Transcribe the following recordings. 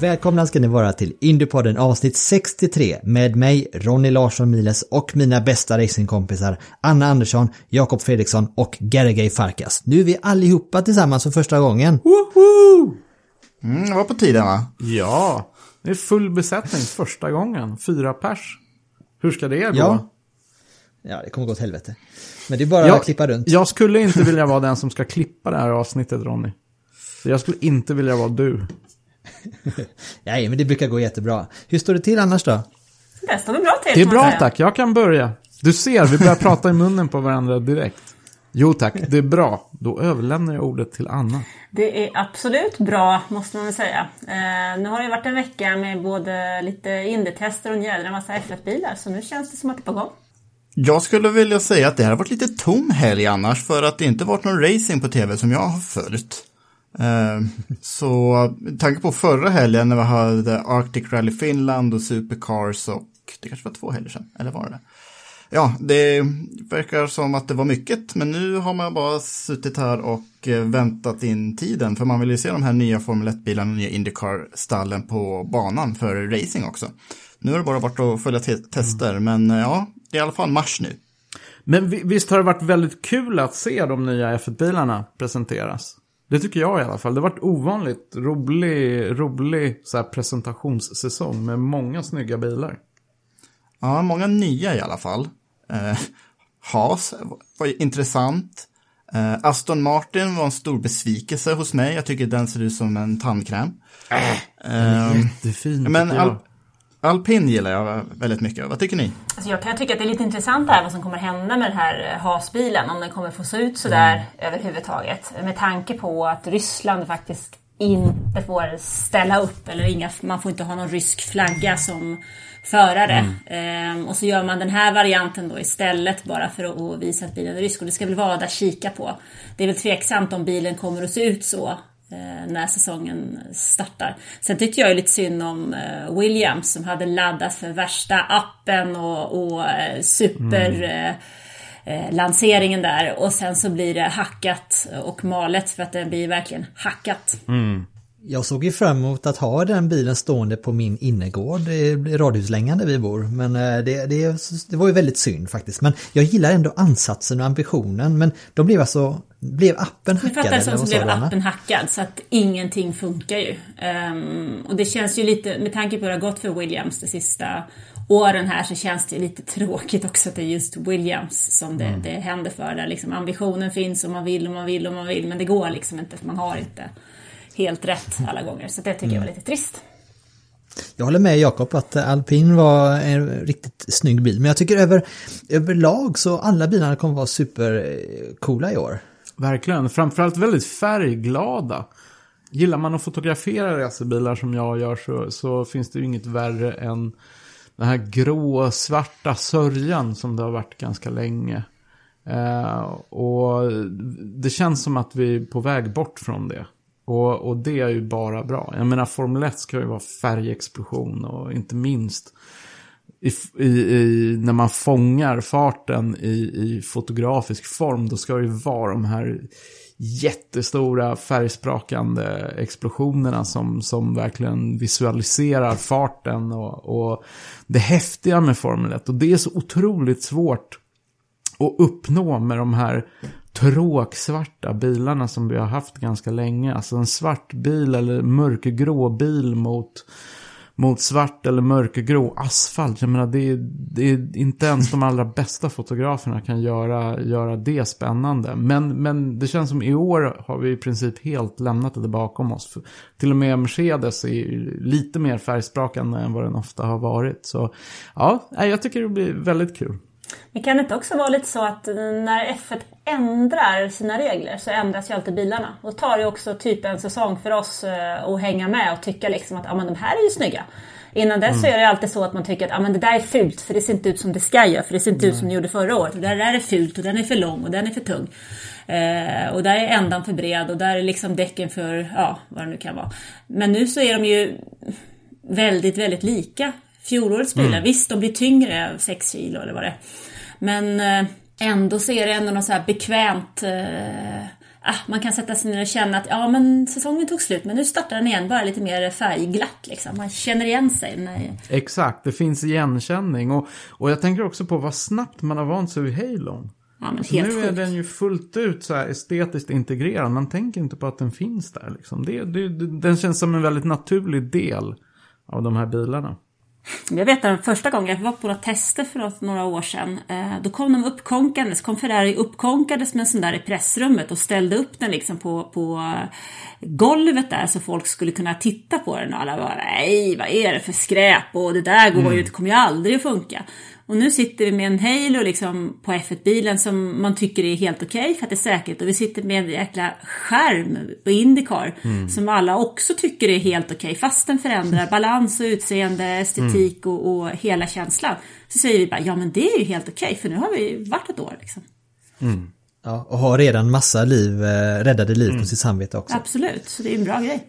Välkomna ska ni vara till Indiepodden avsnitt 63 med mig, Ronny Larsson Miles och mina bästa racingkompisar Anna Andersson, Jakob Fredriksson och Gergej Farkas. Nu är vi allihopa tillsammans för första gången. Woho! Mm, det var på tiden va? Ja, det är full besättning första gången. Fyra pers. Hur ska det gå? Ja. Ja, det kommer gå åt helvete. Men det är bara Jag- att klippa runt. Jag skulle inte vilja vara den som ska klippa det här avsnittet, Ronny. Jag skulle inte vilja vara du. Nej, men det brukar gå jättebra. Hur står det till annars då? Det står bra till Det är bra tack, jag kan börja. Du ser, vi börjar prata i munnen på varandra direkt. Jo tack, det är bra. Då överlämnar jag ordet till Anna. Det är absolut bra, måste man väl säga. Eh, nu har det varit en vecka med både lite indietester och en jädra massa F1-bilar, så nu känns det som att det är på gång. Jag skulle vilja säga att det här har varit lite tom helg annars för att det inte varit någon racing på tv som jag har följt. Eh, Så tanke på förra helgen när vi hade Arctic Rally Finland och Supercars och det kanske var två helger sedan, eller var det det? Ja, det verkar som att det var mycket, men nu har man bara suttit här och eh, väntat in tiden, för man vill ju se de här nya Formel 1-bilarna och nya Indycar-stallen på banan för racing också. Nu har det bara varit att följa te- tester, men eh, ja, det är i alla fall mars nu. Men vi- visst har det varit väldigt kul att se de nya F1-bilarna presenteras? Det tycker jag i alla fall. Det varit ovanligt rolig, rolig så här presentationssäsong med många snygga bilar. Ja, många nya i alla fall. Eh, Haas var intressant. Eh, Aston Martin var en stor besvikelse hos mig. Jag tycker den ser ut som en tandkräm. Eh, Jättefin men al alpin gillar jag väldigt mycket. Vad tycker ni? Alltså jag kan tycka att det är lite intressant det här vad som kommer hända med den här eh, hasbilen, om den kommer få se ut sådär överhuvudtaget. Med tanke på att Ryssland faktiskt inte får ställa upp, eller inga, man får inte ha någon rysk flagga som förare. Ehm, och så gör man den här varianten då istället bara för att visa att bilen är rysk. Och det ska väl vara där att kika på. Det är väl tveksamt om bilen kommer att se ut så när säsongen startar. Sen tyckte jag ju lite synd om eh, Williams som hade laddat för värsta appen och, och eh, super eh, eh, lanseringen där och sen så blir det hackat och malet för att den blir verkligen hackat. Jag såg ju fram emot att ha den bilen stående på min innergård i radhuslängan där vi bor. Men eh, det, det, det var ju väldigt synd faktiskt. Men jag gillar ändå ansatsen och ambitionen. Men de blev alltså, blev appen hackad? fattar jag som vad så sa blev appen hackad så att ingenting funkar ju. Ehm, och det känns ju lite, med tanke på hur det har gått för Williams de sista åren här så känns det ju lite tråkigt också att det är just Williams som det, Mm. det händer för. Där liksom ambitionen finns och man vill och man vill och man vill men det går liksom inte för man har inte helt rätt alla gånger. Så det tycker jag var Mm. lite trist. Jag håller med Jakob att alpin var en riktigt snygg bil. Men jag tycker över, överlag så alla bilarna kommer vara supercoola i år. Verkligen, framförallt väldigt färgglada. Gillar man att fotografera racerbilar som jag gör så, så finns det ju inget värre än den här grå-svarta sörjan som det har varit ganska länge. Eh, och det känns som att vi är på väg bort från det. Och, och det är ju bara bra. Jag menar Formel 1 ska ju vara färgexplosion och inte minst i, i, i, när man fångar farten i, i fotografisk form, då ska det ju vara de här jättestora färgsprakande explosionerna som, som verkligen visualiserar farten och, och det häftiga med Formel 1. Och det är så otroligt svårt att uppnå med de här tråksvarta bilarna som vi har haft ganska länge. Alltså en svart bil eller mörkgrå bil mot, mot svart eller mörkgrå asfalt. Jag menar, det är, det är inte ens de allra bästa fotograferna kan göra, göra det spännande. Men, men det känns som i år har vi i princip helt lämnat det bakom oss. För till och med Mercedes är lite mer färgsprakande än vad den ofta har varit. Så ja, jag tycker det blir väldigt kul. Men kan det inte också vara lite så att när F1 ändrar sina regler så ändras ju alltid bilarna. Då tar det också typ en säsong för oss eh, att hänga med och tycka liksom att ja, men de här är ju snygga. Innan dess så är det alltid så att man tycker att ja, men det där är fult för det ser inte ut som det ska göra. För det ser inte ut som det gjorde förra året. Och det där är fult och den är för lång och den är för tung. Eh, och där är ändan för bred och där är liksom däcken för, ja vad det nu kan vara. Men nu så är de ju väldigt, väldigt lika fjolårets bilar. Mm. Visst, de blir tyngre, 6 kilo eller vad det är. Men eh, ändå så är det ändå något så här bekvämt eh, ah, man kan sätta sig ner och känna att ja, men säsongen tog slut, men nu startar den igen, bara lite mer färgglatt liksom. Man känner igen sig. När... Exakt, det finns igenkänning. Och, och jag tänker också på vad snabbt man har vant sig vid Halon. Ja, alltså, nu är sjukt. den ju fullt ut så här estetiskt integrerad. Man tänker inte på att den finns där. Liksom. Det, det, den känns som en väldigt naturlig del av de här bilarna. Jag vet att första gången jag var på några tester för några år sedan. Eh, då kom de uppkonkandes, kom Ferrari uppkonkandes med en sån där i pressrummet och ställde upp den liksom på, på eh, golvet där så folk skulle kunna titta på den och alla bara nej vad är det för skräp och det där går ju, det kommer ju aldrig att funka. Och nu sitter vi med en Halo liksom på F1-bilen som man tycker är helt okej okay för att det är säkert. Och vi sitter med en jäkla skärm på Indycar mm. som alla också tycker är helt okej. Okay, fast den förändrar balans och utseende, estetik mm. och, och, hela känslan. Så säger vi bara, ja men det är ju helt okej okay, för nu har vi varit ett år liksom. Mm. Ja, och har redan massa liv, eh, räddade liv på sitt samvete också. Absolut, så det är en bra grej.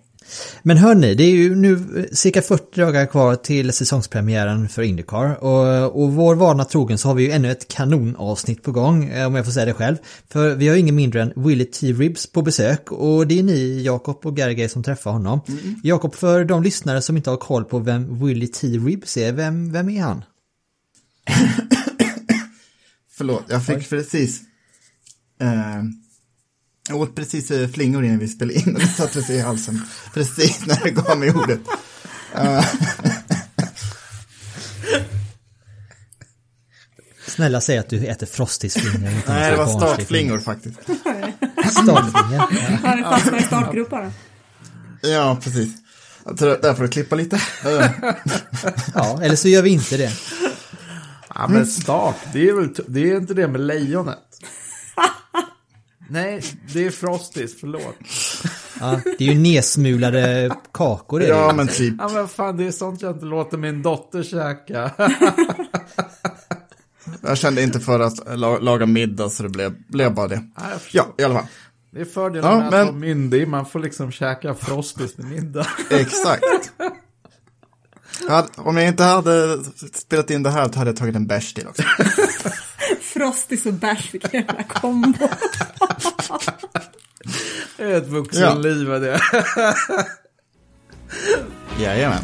Men hörni, det är ju nu eh, cirka 40 dagar kvar till säsongspremiären för Indycar. Och, och vår vana trogen så har vi ju ännu ett kanonavsnitt på gång, eh, om jag får säga det själv. För vi har ju ingen mindre än Willie T. Ribs på besök och det är ni, Jakob och Gergej, som träffar honom. Mm. Jakob, för de lyssnare som inte har koll på vem Willie T. Ribs är, vem, vem är han? Förlåt, jag fick precis... Uh jag åt precis eh, flingor innan vi spelade in och det satte sig i halsen precis när det gav mig ordet. Uh. Snälla säg att du äter frostisflingor. Nej, det var startflingor faktiskt. startflingor? Har du fastnat i startgroparna? Ja, precis. Jag tror där får du klippa lite. ja, eller så gör vi inte det. Ja, men start, det är, väl, det är inte det med lejonet. Nej, det är Frosties, förlåt. Ja, det är ju nedsmulade kakor. Det ja, men typ. Ja, men fan, det är sånt jag inte låter min dotter käka. jag kände inte för att laga middag, så det blev, blev bara det. Ja, i alla fall. Det är fördelen ja, med men... att vara myndig, man får liksom käka Frosties till middag. Exakt. om jag inte hade spelat in det här så hade jag tagit en bärs till också. Frostis och bärs, vilken jävla kombo. det är ett vuxenliv ja. det. Jajamän.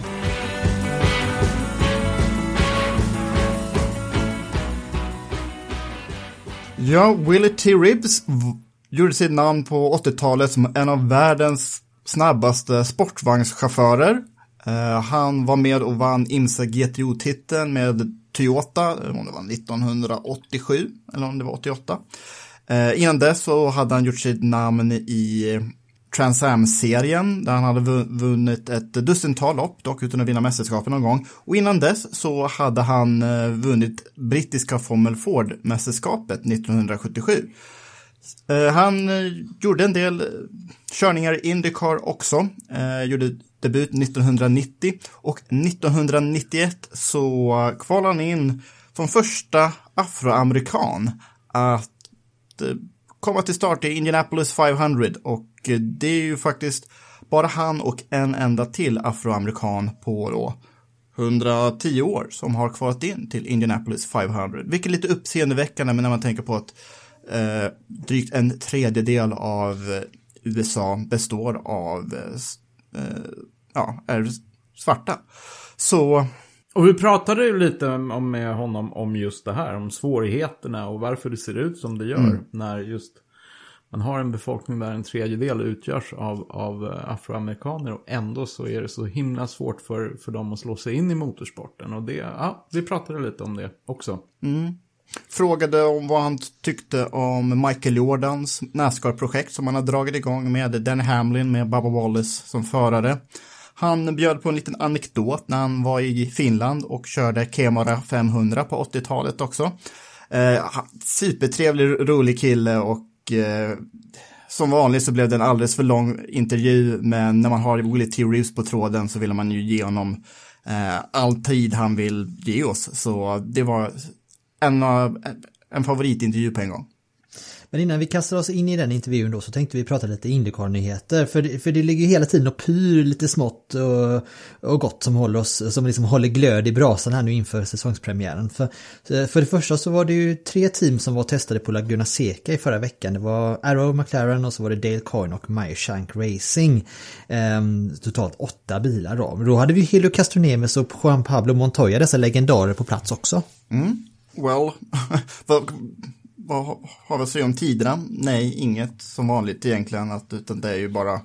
Ja, Willie T. Ribbs gjorde sitt namn på 80-talet som en av världens snabbaste sportvagnschaufförer. Uh, han var med och vann IMSA GTO-titeln med Toyota, om det var 1987 eller om det var 88. Eh, innan dess så hade han gjort sitt namn i eh, Trans Am-serien där han hade vunnit ett dussintal lopp, dock utan att vinna mästerskapen någon gång. Och innan dess så hade han eh, vunnit brittiska Formel Ford-mästerskapet 1977. Eh, han gjorde en del körningar i Indycar också, gjorde debut 1990 och 1991 så kvalade han in som första afroamerikan att eh, komma till start i Indianapolis 500 och eh, det är ju faktiskt bara han och en enda till afroamerikan på då 110 år som har kvalat in till Indianapolis 500. Vilket är lite uppseendeväckande men när man tänker på att eh, drygt en tredjedel av eh, USA består av eh, ja, är svarta. Så Och vi pratade ju lite om, med honom om just det här, om svårigheterna och varför det ser ut som det gör. När just man har en befolkning där en tredjedel utgörs av, av eh, afroamerikaner och ändå så är det så himla svårt för, för dem att slå sig in i motorsporten. Och det, ja, vi pratade lite om det också frågade om vad han tyckte om Michael Jordans Nascar-projekt som han har dragit igång med Danny Hamlin med Bubba Wallace som förare. Han bjöd på en liten anekdot när han var i Finland och körde Kemara 500 på 80-talet också. Eh, supertrevlig, rolig kille och eh, som vanligt så blev det en alldeles för lång intervju, men när man har Willie T. Reeves på tråden så vill man ju ge honom eh, all tid han vill ge oss. Så det var en, en favoritintervju på en gång. Men innan vi kastar oss in i den intervjun då så tänkte vi prata lite Indycar-nyheter. För, det- för det ligger ju hela tiden och pyr lite smått och, och gott som håller oss, som liksom håller glöd i brasan här nu inför säsongspremiären. För, för det första så var det ju tre team som var testade på Laguna Seca i förra veckan. Det var Arrow McLaren och så var det Dale Coyne och Meyer Shank Racing. Ehm, totalt åtta bilar då. Då hade vi Helio Castroneves och Juan Pablo Montoya, dessa legendarer på plats också. Well, vad, vad har vi att säga om tiderna? Nej, inget som vanligt egentligen, att, utan det är ju bara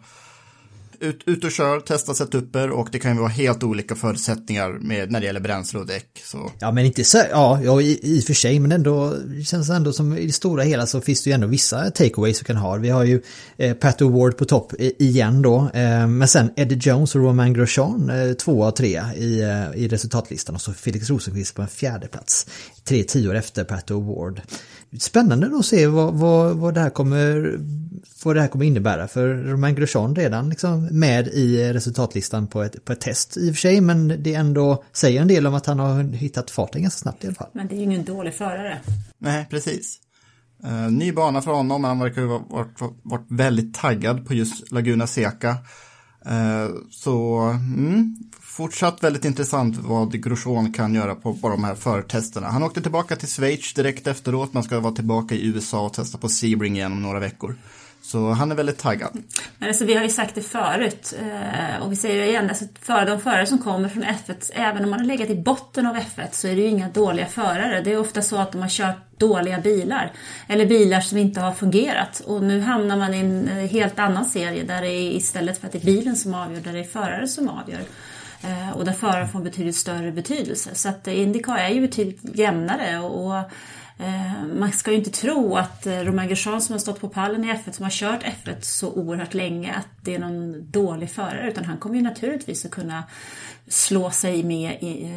ut, ut och kör, testa setuper och det kan ju vara helt olika förutsättningar med, när det gäller bränsle och däck. Så Ja men inte så, ja, ja i, i och för sig men ändå det känns ändå som i det stora hela så finns det ju ändå vissa takeaways vi kan ha. Vi har ju eh, Pat Award på topp igen då. Eh, men sen Eddie Jones och Romain Grosjean eh, två av tre i, eh, i resultatlistan och så Felix Rosenqvist på en fjärde plats. Tre tior efter Pat Award. Spännande då att se vad, vad, vad, det här kommer, vad det här kommer innebära för Romain Grosjean redan liksom med i resultatlistan på ett, på ett test i och för sig men det ändå säger en del om att han har hittat farten ganska snabbt i alla fall. Men det är ju ingen dålig förare. nej, precis. Eh, ny bana för honom, han verkar ju ha varit, varit väldigt taggad på just Laguna Seca. Eh, så mm, fortsatt väldigt intressant vad Grosjean kan göra på, på de här förtesterna. Han åkte tillbaka till Schweiz direkt efteråt, man ska vara tillbaka i USA och testa på Sebring igen om några veckor. Så han är väldigt taggad. Men alltså, vi har ju sagt det förut eh, och vi säger det igen. Alltså, för de förare som kommer från F1, även om man har legat i botten av F1 så är det ju inga dåliga förare. Det är ofta så att de har kört dåliga bilar. Eller bilar som inte har fungerat. Och nu hamnar man i en eh, helt annan serie där det är istället för att det är bilen som avgör, där det är förare som avgör. Eh, och där föraren får betydligt större betydelse. Så att eh, Indycar är ju betydligt jämnare och, och eh, man ska ju inte tro att Romain Grosjean som har stått på pallen i F1, som har kört F1 så oerhört länge, att det är någon dålig förare. Utan han kommer ju naturligtvis att kunna slå sig, med,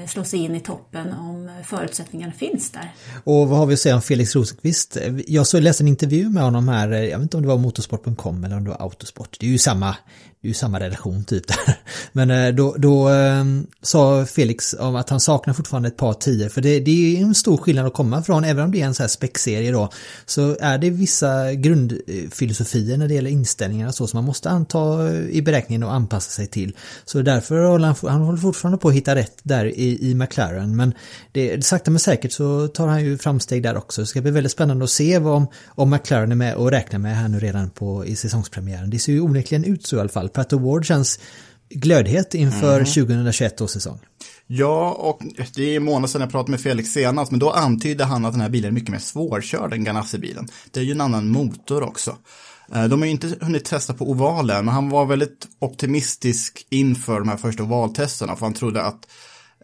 slå sig in i toppen om förutsättningarna finns där. Och vad har vi att säga om Felix Rosenqvist? Jag läste en intervju med honom här, jag vet inte om det var motorsport.com eller om det var Autosport. Det är ju samma, ju samma relation typ där. Men eh, då, då ehm, sa Felix om att han saknar fortfarande ett par tio, för det, det är en stor skillnad att komma från, även om det är en så här spexserie då, så är det vissa grundfilosofier när det gäller inställningar och så som man måste anta i beräkningen och anpassa sig till. Så därför håller han, han håller fortfarande på att hitta rätt där i, i McLaren, men det, sakta men säkert så tar han ju framsteg där också. Det ska bli väldigt spännande att se vad om, om McLaren är med och räknar med här nu redan på, i säsongspremiären. Det ser ju onekligen ut så i alla fall. Pat Award känns glödhet inför 2021 års säsong. Ja, och det är månader sedan jag pratade med Felix senast, men då antydde han att den här bilen är mycket mer svårkörd än Ganassi-bilen. Det är ju en annan motor också. Eh, De har ju inte hunnit testa på ovalen, men han var väldigt optimistisk inför de här första ovaltesterna, för han trodde att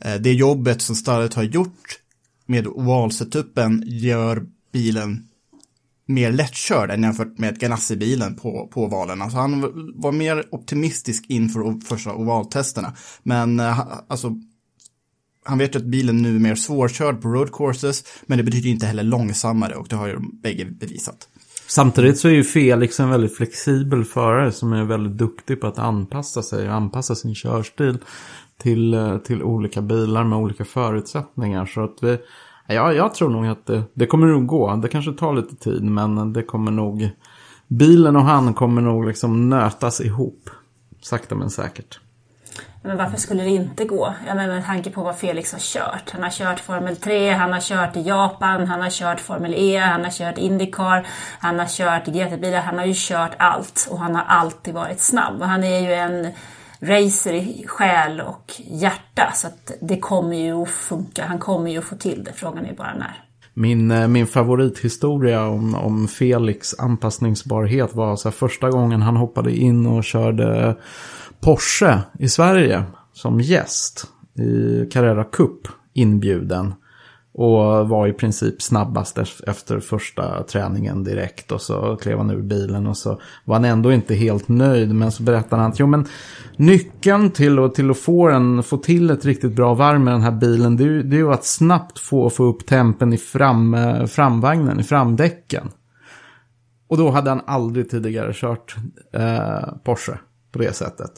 eh, det jobbet som Starlet har gjort med ovalsetupen gör bilen mer lättkörd än jämfört med Ganassi-bilen på, på ovalen. Alltså han var mer optimistisk inför första ovaltesterna. Men eh, alltså, han vet ju att bilen nu är mer svårkörd på roadcourses men det betyder inte heller långsammare och det har ju de bägge bevisat. Samtidigt så är ju Felix en väldigt flexibel förare som är väldigt duktig på att anpassa sig och anpassa sin körstil till, eh, till olika bilar med olika förutsättningar. Så att vi, ja, jag tror nog att det, det kommer nog gå. Det kanske tar lite tid men det kommer nog, bilen och han kommer nog liksom nötas ihop. Sakta men säkert. Men varför skulle det inte gå? Jag menar med tanke på vad Felix har kört. Han har kört Formel 3, han har kört i Japan, han har kört Formel E, han har kört Indycar, han har kört GT-bilar, han har ju kört allt och han har alltid varit snabb. Och han är ju en racer i själ och hjärta så att det kommer ju att funka. Han kommer ju att få till det. Frågan är bara när. Min, eh, min favorithistoria om, om Felix anpassningsbarhet var så här, första gången han hoppade in och körde Porsche i Sverige som gäst i Carrera Cup inbjuden. Och var i princip snabbast efter första träningen direkt. Och så klev han ur bilen och så var han ändå inte helt nöjd. Men så berättade han att jo, men nyckeln till att, till att få, en, få till ett riktigt bra varv med den här bilen. Det är, ju, det är ju att snabbt få, få upp tempen i fram, eh, framvagnen, i framdäcken. Och då hade han aldrig tidigare kört eh, Porsche på det sättet.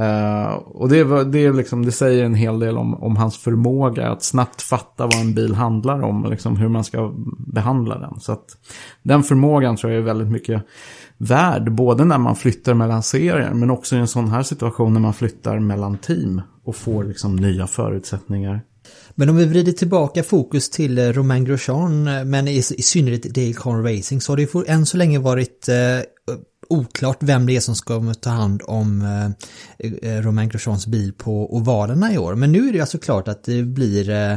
Uh, och det, var, det, liksom, det säger en hel del om, om hans förmåga att snabbt fatta vad en bil handlar om. Liksom hur man ska behandla den. Så att den förmågan tror jag är väldigt mycket värd. Både när man flyttar mellan serier. Men också i en sån här situation när man flyttar mellan team. Och får liksom nya förutsättningar. Men om vi vrider tillbaka fokus till eh, Romain Grosjean, eh, men i, i synnerhet Dale Cohn Racing, så har det ju än så länge varit eh, oklart vem det är som ska ta hand om eh, eh, Romain Grosjeans bil på ovalerna i år. Men nu är det alltså klart att det blir eh,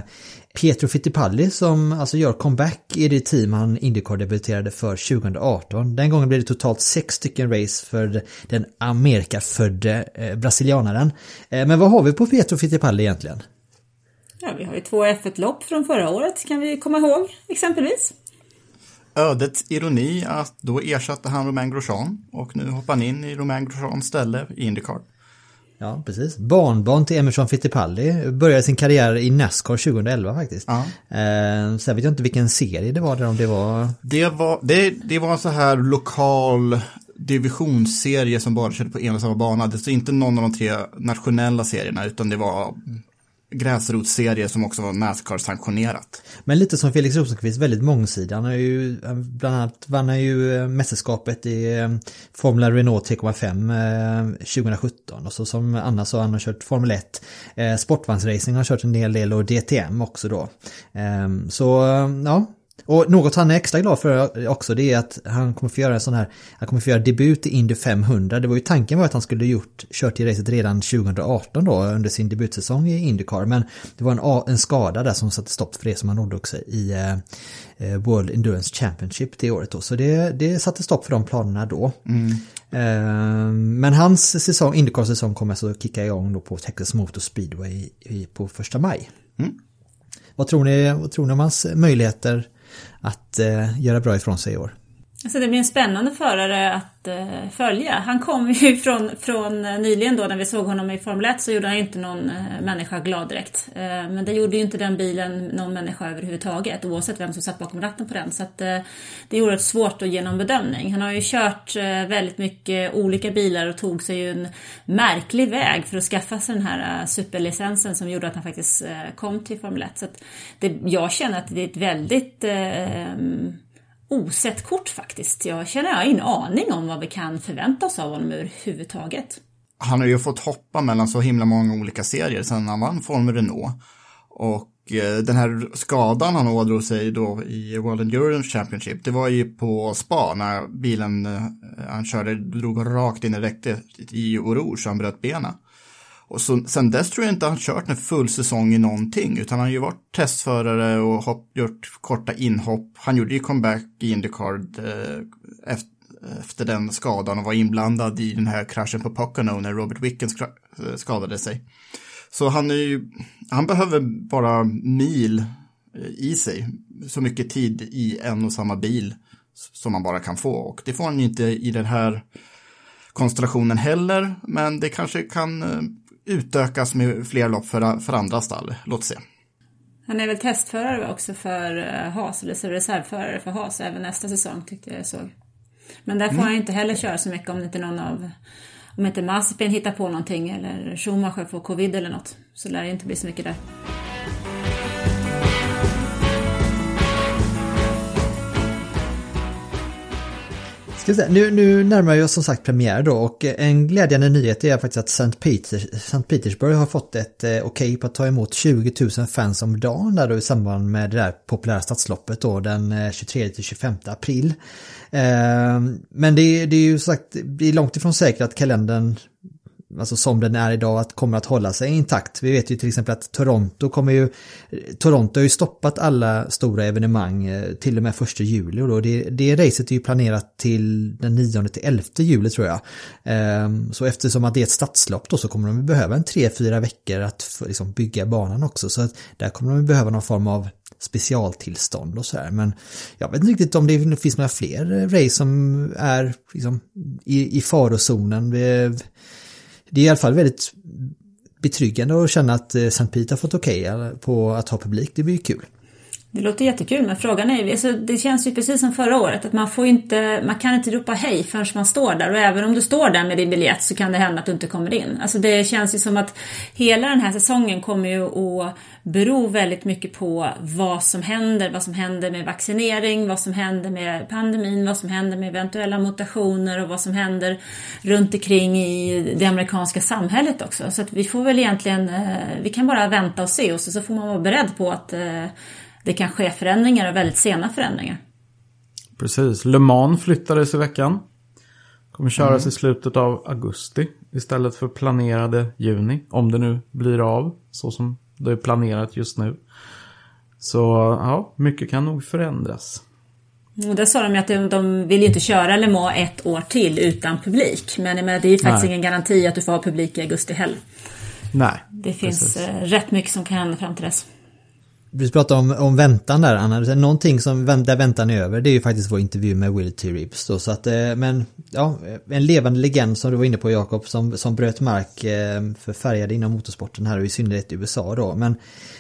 Pietro Fittipaldi som alltså gör comeback i det team han Indycar debuterade för 2018. Den gången blev det totalt sex stycken race för den Amerikafödde eh, brasilianaren. Eh, men vad har vi på Pietro Fittipaldi egentligen? Ja, vi har ju två F1-lopp från förra året kan vi komma ihåg exempelvis ödets ironi att då ersatte han Romain Grosjean och nu hoppar han in i Romain Grosjeans ställe i Indycar. Ja, precis. Barnbarn till Emerson Fittipaldi började sin karriär i Nascar 2011 faktiskt. Ja. Eh, sen vet jag inte vilken serie det var där om det var... Det var, det, det var en så här lokal divisionsserie som bara körde på en och samma bana. Det är inte någon av de tre nationella serierna utan det var gräsrotsserie som också var Nascar-sanktionerat. Men lite som Felix Rosenqvist, väldigt mångsidig. Han har ju, eh, bland annat vann han ju eh, mästerskapet i eh, Formula Renault 3,5 2017. Och så som Anna sa, han har kört Formel 1. Sportvagnsracing har kört en hel del och DTM också då. Ehm, så ja, och något han är extra glad för också det är att han kommer få göra en sån här, han kommer få göra debut i Indy 500. Det var ju tanken var att han skulle gjort, kört i racet redan 2018 då under sin debutsäsong i Indycar. Men det var en, en skada där som satte stopp för det som han ådrog sig i eh, eh, World Endurance Championship det året då. Så det, det satte stopp för de planerna då. Mm. Eh, men hans säsong, Indycar-säsong kommer alltså kicka igång då på Texas Motor Speedway i, i, på första maj. Mm. Vad tror ni, vad tror ni om hans möjligheter att eh, göra bra ifrån sig i år. Alltså det blir en spännande förare att eh, följa. Han kom ju från, från eh, nyligen då när vi såg honom i Formel 1 så gjorde han inte någon eh, människa glad direkt. Eh, men det gjorde ju inte den bilen någon människa överhuvudtaget oavsett vem som satt bakom ratten på den. Så att, eh, det är oerhört svårt att ge någon bedömning. Han har ju kört eh, väldigt mycket olika bilar och tog sig ju en märklig väg för att skaffa sig den här eh, superlicensen som gjorde att han faktiskt eh, kom till Formel 1. Så att det, jag känner att det är ett väldigt osett kort faktiskt. Jag känner jag har ingen aning om vad vi kan förvänta oss av honom överhuvudtaget. Han har ju fått hoppa mellan så himla många olika serier sedan han vann Formel Renault. Och eh, den här skadan han ådrog sig då i World Endurance Championship, det var ju på spa när bilen eh, han körde drog rakt in i räcket i Oro så han bröt benen. Och så, sen dess tror jag inte han kört en full säsong i någonting, utan han har ju varit testförare och hopp, gjort korta inhopp. Han gjorde ju comeback i Indycar eh, efter, efter den skadan och var inblandad i den här kraschen på Pocono när Robert Wickens eh, skadade sig. Så han är ju, han behöver bara mil eh, i sig, så mycket tid i en och samma bil som man bara kan få. Och det får han inte i den här konstellationen heller, men det kanske kan eh, utökas med fler lopp för, för andra stall. Låt se. Han är väl testförare också för eh, Haas, eller reservförare för Haas även nästa säsong tyckte jag såg. Men där får mm. han inte heller köra så mycket om inte någon av om inte Mazepin hittar på någonting eller Schumacher får covid eller något. Så lär det inte bli så mycket där. Nu, nu närmar vi oss som sagt premiär då och en glädjande nyhet är faktiskt att St. Peters, Petersburg har fått ett eh, okej okay på att ta emot 20 000 fans om dagen där då i samband med det där populära stadsloppet då den eh, 23-25 april. Eh, men det, det är ju sagt, det är långt ifrån säkert att kalendern alltså som den är idag, att kommer att hålla sig intakt. Vi vet ju till exempel att Toronto kommer ju, Toronto har ju stoppat alla stora evenemang eh, till och med första juli och då det, det racet är ju planerat till den 9 till 11 juli tror jag. Ehm, så eftersom att det är ett stadslopp då så kommer de behöva en 3-4 veckor att liksom bygga banan också så att där kommer de behöva någon form av specialtillstånd och så här. Men jag vet inte riktigt om det finns några fler race som är liksom i, i farozonen det är i alla fall väldigt betryggande att känna att eh, St. Pete har fått okej okay på att ha publik. Det blir ju kul. Det låter jättekul men frågan är, alltså, det känns ju precis som förra året att man får inte, man kan inte ropa hej förrän man står där och även om du står där med din biljett så kan det hända att du inte kommer in. Alltså det känns ju som att hela den här säsongen kommer ju att bero väldigt mycket på vad som händer, vad som händer med vaccinering, vad som händer med pandemin, vad som händer med eventuella mutationer och vad som händer runt omkring i det amerikanska samhället också. Så att vi får väl egentligen, eh, vi kan bara vänta och se och så får man vara beredd på att eh, det kan ske förändringar och väldigt sena förändringar. Precis. Le Mans flyttades i veckan. Kommer köras mm. i slutet av augusti istället för planerade juni. Om det nu blir av så som det är planerat just nu. Så ja, mycket kan nog förändras. Och där sa de ju att de, de vill ju inte köra Le Mans ett år till utan publik. Men, men det är ju faktiskt Nej. ingen garanti att du får ha publik i augusti heller. Nej. Det finns precis. Eh, rätt mycket som kan hända fram till dess. Vi pratade om, om väntan där Anna, någonting som där väntan är över det är ju faktiskt vår intervju med Will T. Ribs då, så att, eh, men ja, en levande legend som du var inne på Jakob som, som bröt mark eh, för färgade inom motorsporten här och i synnerhet i USA då, men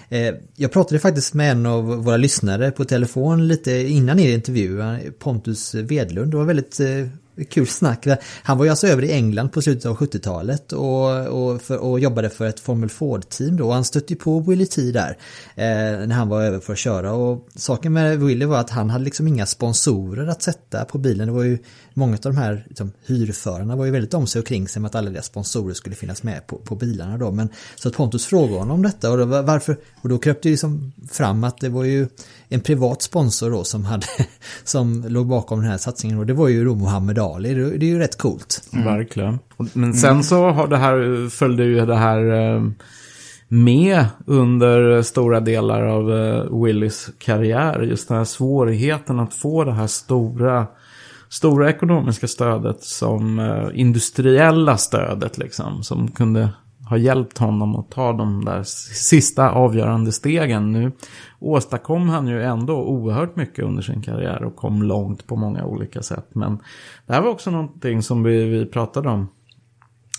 eh, jag pratade faktiskt med en av våra lyssnare på telefon lite innan er intervju, Pontus Vedlund, det var väldigt eh, kul snack. Han var ju alltså över i England på slutet av 70-talet och, och, för, och jobbade för ett Formel Ford-team då. Han stötte ju på Willy T där eh, när han var över för att köra. Och saken med Willy var att han hade liksom inga sponsorer att sätta på bilen. Det var ju många av de här liksom, hyrförarna var ju väldigt om sig och kring sig med att alla deras sponsorer skulle finnas med på, på bilarna då. Men så att Pontus frågade honom om detta och då, varför, och då kröp det liksom fram att det var ju en privat sponsor då som hade, som låg bakom den här satsningen och det var ju då Muhammed Ali. Det, det är ju rätt coolt. Mm. Verkligen. Men sen så har det här, följde ju det här eh, med under stora delar av eh, Willys karriär. Just den här svårigheten att få det här stora stora ekonomiska stödet som eh, industriella stödet liksom. Som kunde ha hjälpt honom att ta de där sista avgörande stegen. Nu åstadkom han ju ändå oerhört mycket under sin karriär och kom långt på många olika sätt. Men det här var också någonting som vi, vi pratade om.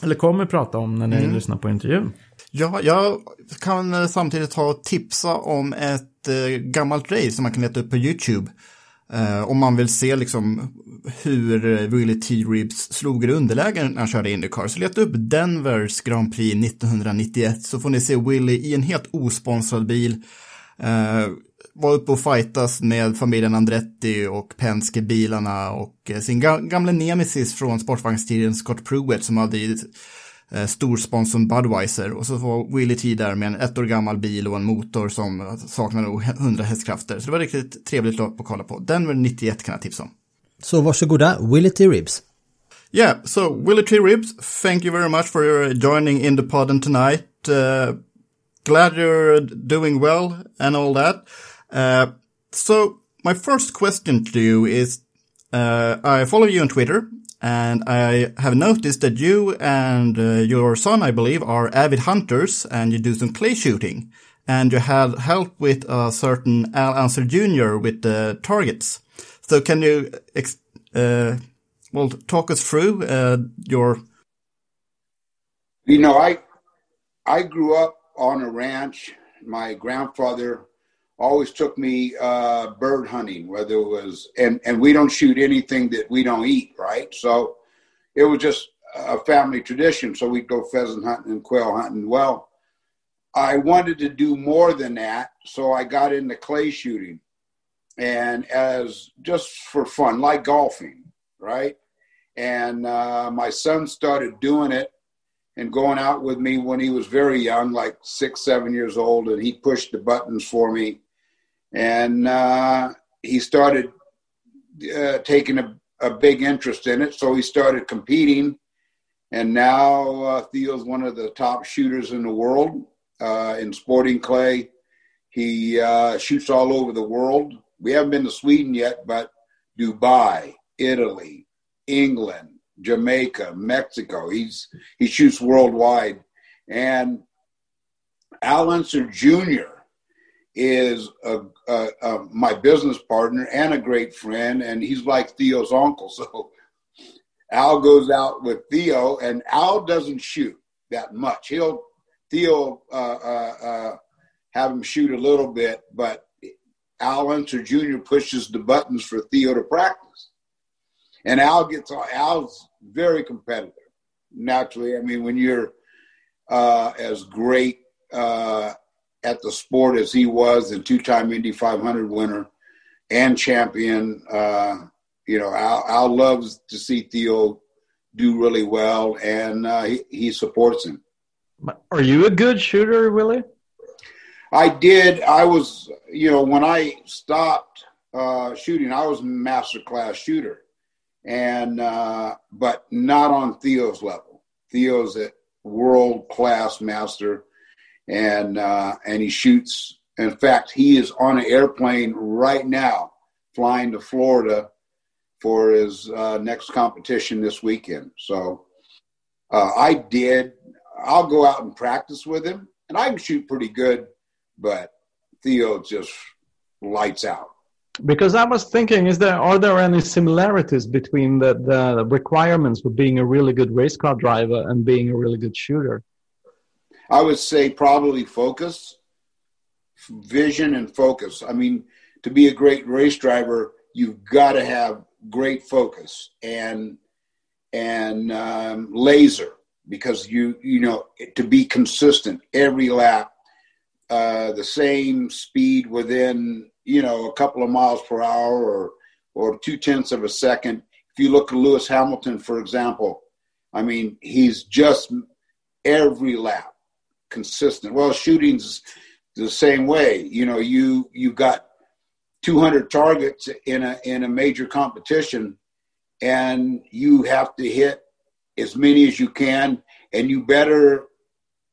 Eller kommer prata om när ni mm. lyssnar på intervjun. Ja, jag kan samtidigt ha tipsa om ett eh, gammalt race som man kan leta upp på YouTube. Uh, om man vill se liksom hur eh, Willie T. Reeves slog i underläge när han körde Indycar så leta upp Denvers Grand Prix 1991 så får ni se Willie i en helt osponsrad bil. Eh, var uppe och fightas med familjen Andretti och Penske-bilarna och eh, sin ga gamla nemesis från sportvagnstiden Scott Pruitt som hade eh, storsponsorn Budweiser och så var Willie T där med en ett år gammal bil och en motor som saknade 100 hästkrafter. Så det var riktigt trevligt lopp att kolla på. Denver 91 kan jag tipsa om. Så varsågoda, Willie T. Ribbs. Yeah, so Willie T. Ribbs, thank you very much for joining in the pod tonight. Uh, glad you're doing well and all that. Uh, so my first question to you is, uh, I follow you on Twitter And I have noticed that you and uh, your son, I believe, are avid hunters and you do some clay shooting. And you had help with a certain Al Unser Jr. with the targets. So can you, uh, well, talk us through uh, your... You know, I, I grew up on a ranch. My grandfather always took me uh, bird hunting, whether it was, and, and we don't shoot anything that we don't eat, right? So it was just a family tradition. So we'd go pheasant hunting and quail hunting. Well, I wanted to do more than that. So I got into clay shooting and as just for fun, like golfing, right? And uh, my son started doing it and going out with me when he was very young, like six, seven years old, and he pushed the buttons for me. And uh, he started uh, taking a, a big interest in it. So he started competing. And now uh, Theo's one of the top shooters in the world uh, in sporting clay. He uh, shoots all over the world. We haven't been to Sweden yet, but Dubai, Italy, England, Jamaica, Mexico. He's he shoots worldwide, and Al Unser Jr. is a, a, a, my business partner and a great friend, and he's like Theo's uncle. So Al goes out with Theo, and Al doesn't shoot that much. He'll Theo uh, uh, uh, have him shoot a little bit, but Al Unser Jr. pushes the buttons for Theo to practice. And Al gets Al's very competitive. Naturally, I mean, when you're uh, as great uh, at the sport as he was, the two-time Indy 500 winner and champion, uh, you know, Al, Al, loves to see Theo do really well, and uh, he, he supports him. Are you a good shooter, Willie? I did. I was, you know, when I stopped uh, shooting, I was a master class shooter, and uh, but not on Theo's level. Theo's a world class master, and uh, and he shoots. In fact, he is on an airplane right now, flying to Florida for his uh, next competition this weekend. So uh, I did. I'll go out and practice with him, and I can shoot pretty good but Theo just lights out. Because I was thinking, is there are there any similarities between the, the requirements for being a really good race car driver and being a really good shooter? I would say probably focus, vision, and focus. I mean, to be a great race driver, you've got to have great focus and and um, laser because you you know to be consistent every lap uh, the same speed within you know a couple of miles per hour or or two tenths of a second. If you look at Lewis Hamilton, for example, I mean he's just every lap consistent. Well, shooting's the same way. You know, you you got 200 targets in a in a major competition, and you have to hit as many as you can, and you better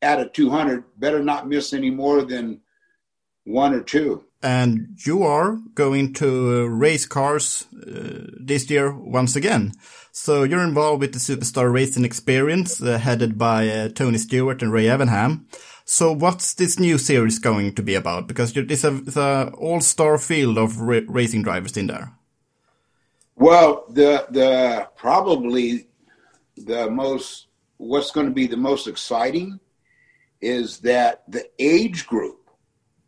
at a 200, better not miss any more than one or two. And you are going to race cars uh, this year once again. So you're involved with the Superstar Racing Experience, uh, headed by uh, Tony Stewart and Ray Evernham. So what's this new series going to be about? Because it's a, it's a all-star field of ra racing drivers in there. Well, the the probably the most what's going to be the most exciting is that the age group,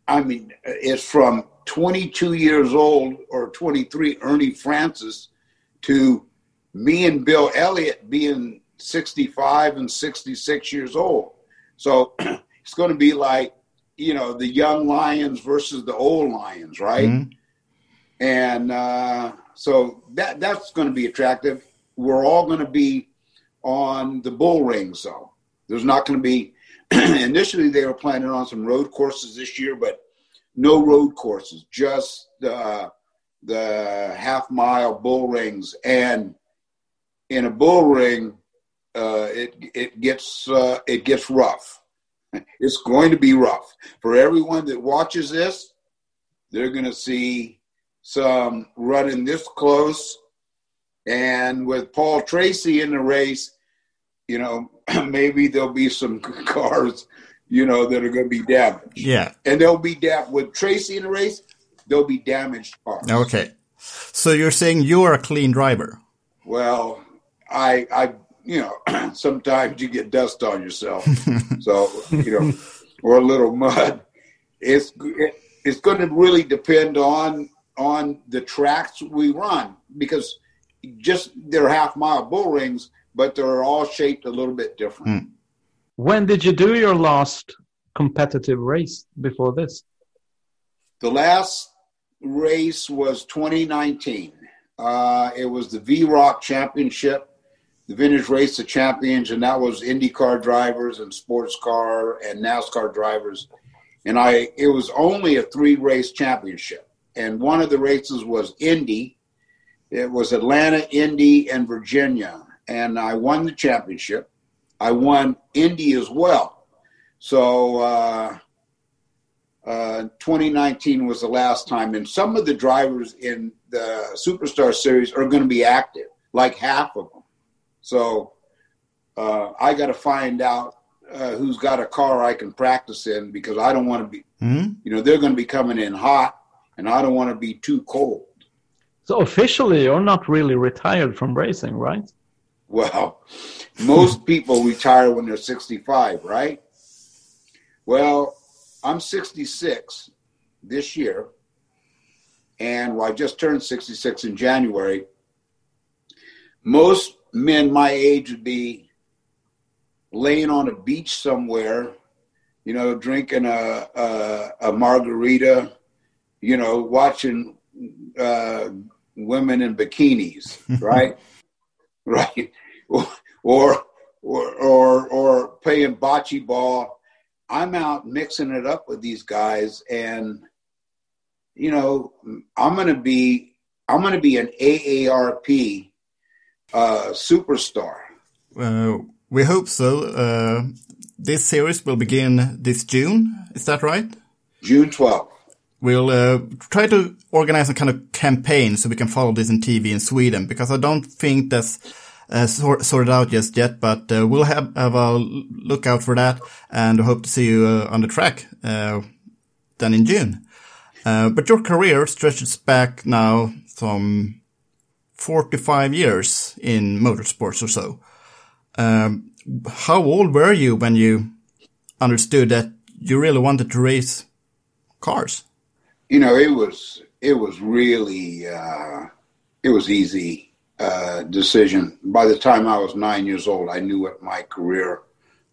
I mean, is from 22 years old or 23, Ernie Francis, to me and Bill Elliott being 65 and 66 years old. So it's going to be like, you know, the young lions versus the old lions, right? Mm-hmm. And uh, so that that's going to be attractive. We're all going to be on the bull rings, though. There's not going to be initially they were planning on some road courses this year, but no road courses, just the the half mile bull rings. And in a bull ring, uh, it it gets uh, it gets rough. It's going to be rough for everyone that watches this. They're going to see some running this close, and with Paul Tracy in the race, you know, maybe there'll be some cars, you know, that are going to be damaged. Yeah. And they'll be damaged. With Tracy in the race, there'll be damaged cars. Okay. So you're saying you're a clean driver? Well, I, I, you know, sometimes you get dust on yourself. so, you know, or a little mud. It's, it, it's going to really depend on, on the tracks we run because just they're half mile bull rings but they're all shaped a little bit different. Mm. When did you do your last competitive race before this? The last race was 2019. Uh, it was the VROC Championship, the Vintage Race of Champions, and that was IndyCar drivers and sports car and NASCAR drivers. And I, it was only a three race championship, and one of the races was Indy. It was Atlanta, Indy, and Virginia, and I won the championship. I won Indy as well. So uh, uh, 2019 was the last time, and some of the drivers in the Superstar Series are going to be active, like half of them. So uh, I got to find out uh, who's got a car I can practice in because I don't want to be, Mm-hmm. you know, they're going to be coming in hot, and I don't want to be too cold. So officially, you're not really retired from racing, right? Well, most people retire when they're 65, right? Well, I'm 66 this year, and well, I just turned 66 in January. Most men my age would be laying on a beach somewhere, you know, drinking a, a, a margarita, you know, watching uh, women in bikinis, right? Right? Or, or or or playing bocce ball. I'm out mixing it up with these guys, and you know, I'm gonna be I'm gonna be an AARP uh, superstar. Uh, we hope so. Uh, this series will begin this June. Is that right? June 12th. We'll uh, try to organize a kind of campaign so we can follow this in TV in Sweden because I don't think that's uh, sort, sorted out just yet. But uh, we'll have, have a look out for that and hope to see you uh, on the track uh, then in June. Uh, but your career stretches back now some 45 years in motorsports or so. Um, how old were you when you understood that you really wanted to race cars? You know, it was it was really uh, it was easy uh, decision. By the time I was nine years old, I knew what my career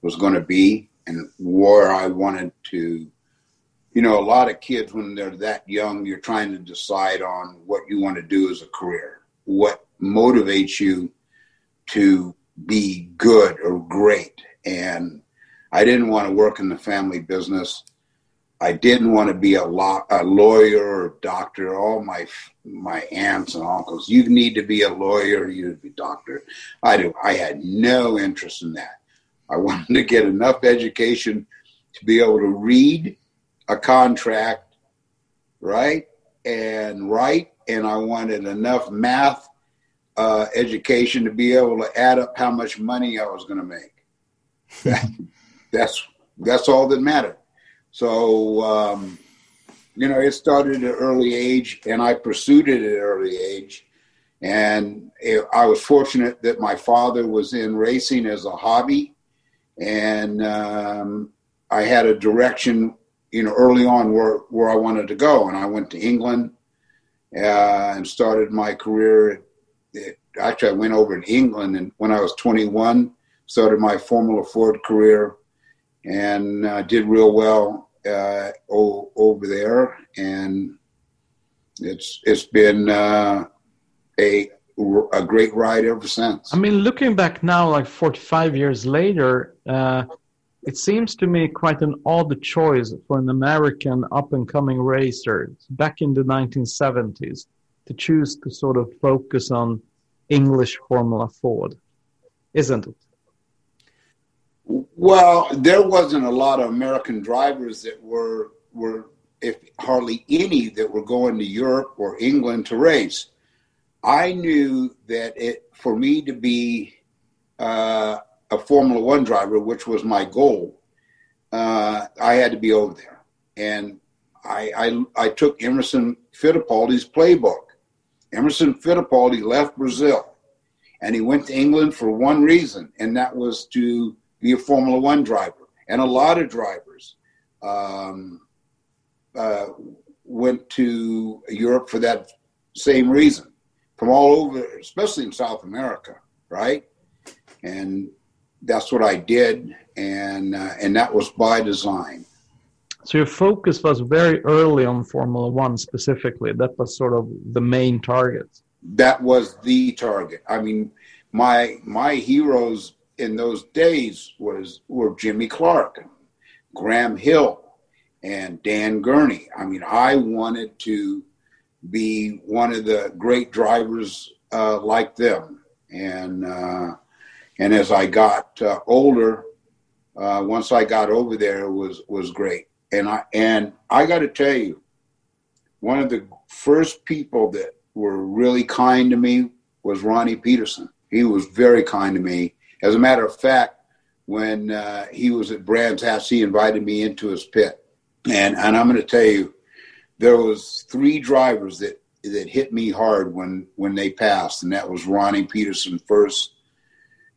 was going to be and where I wanted to. You know, a lot of kids when they're that young, you're trying to decide on what you want to do as a career, what motivates you to be good or great. And I didn't want to work in the family business. I didn't want to be a, law, a lawyer or doctor. All my my aunts and uncles, you need to be a lawyer, you need to be a doctor. I do. I had no interest in that. I wanted to get enough education to be able to read a contract, right, and write, and I wanted enough math uh, education to be able to add up how much money I was going to make. That, that's that's all that mattered. So um, you know, it started at an early age, and I pursued it at an early age. And it, I was fortunate that my father was in racing as a hobby, and um, I had a direction, you know, early on where where I wanted to go. And I went to England uh, and started my career. At, actually, I went over to England, and when I was 21, started my Formula Ford career, and uh, did real well uh, o- over there, and it's it's been uh, a a great ride ever since. I mean, looking back now, like 45 years later, uh, it seems to me quite an odd choice for an American up and coming racer back in the 1970s to choose to sort of focus on English Formula Ford, isn't it? Well, there wasn't a lot of American drivers that were were if hardly any that were going to Europe or England to race. I knew that it for me to be uh, a Formula One driver, which was my goal, uh, I had to be over there, and I, I I took Emerson Fittipaldi's playbook. Emerson Fittipaldi left Brazil, and he went to England for one reason, and that was to be a Formula One driver. And a lot of drivers um, uh, went to Europe for that same reason from all over, especially in South America, right? And that's what I did, and uh, and that was by design. So your focus was very early on Formula One specifically. That was sort of the main target. that was the target. I mean, my my heroes in those days was were Jimmy Clark, Graham Hill, and Dan Gurney. I mean, I wanted to be one of the great drivers uh, like them, and uh, and as I got uh, older, uh, once I got over there, it was was great. And I and I got to tell you, one of the first people that were really kind to me was Ronnie Peterson. He was very kind to me. As a matter of fact, when uh, he was at Brands Hatch, he invited me into his pit, and and I'm going to tell you, there was three drivers that that hit me hard when when they passed, and that was Ronnie Peterson first,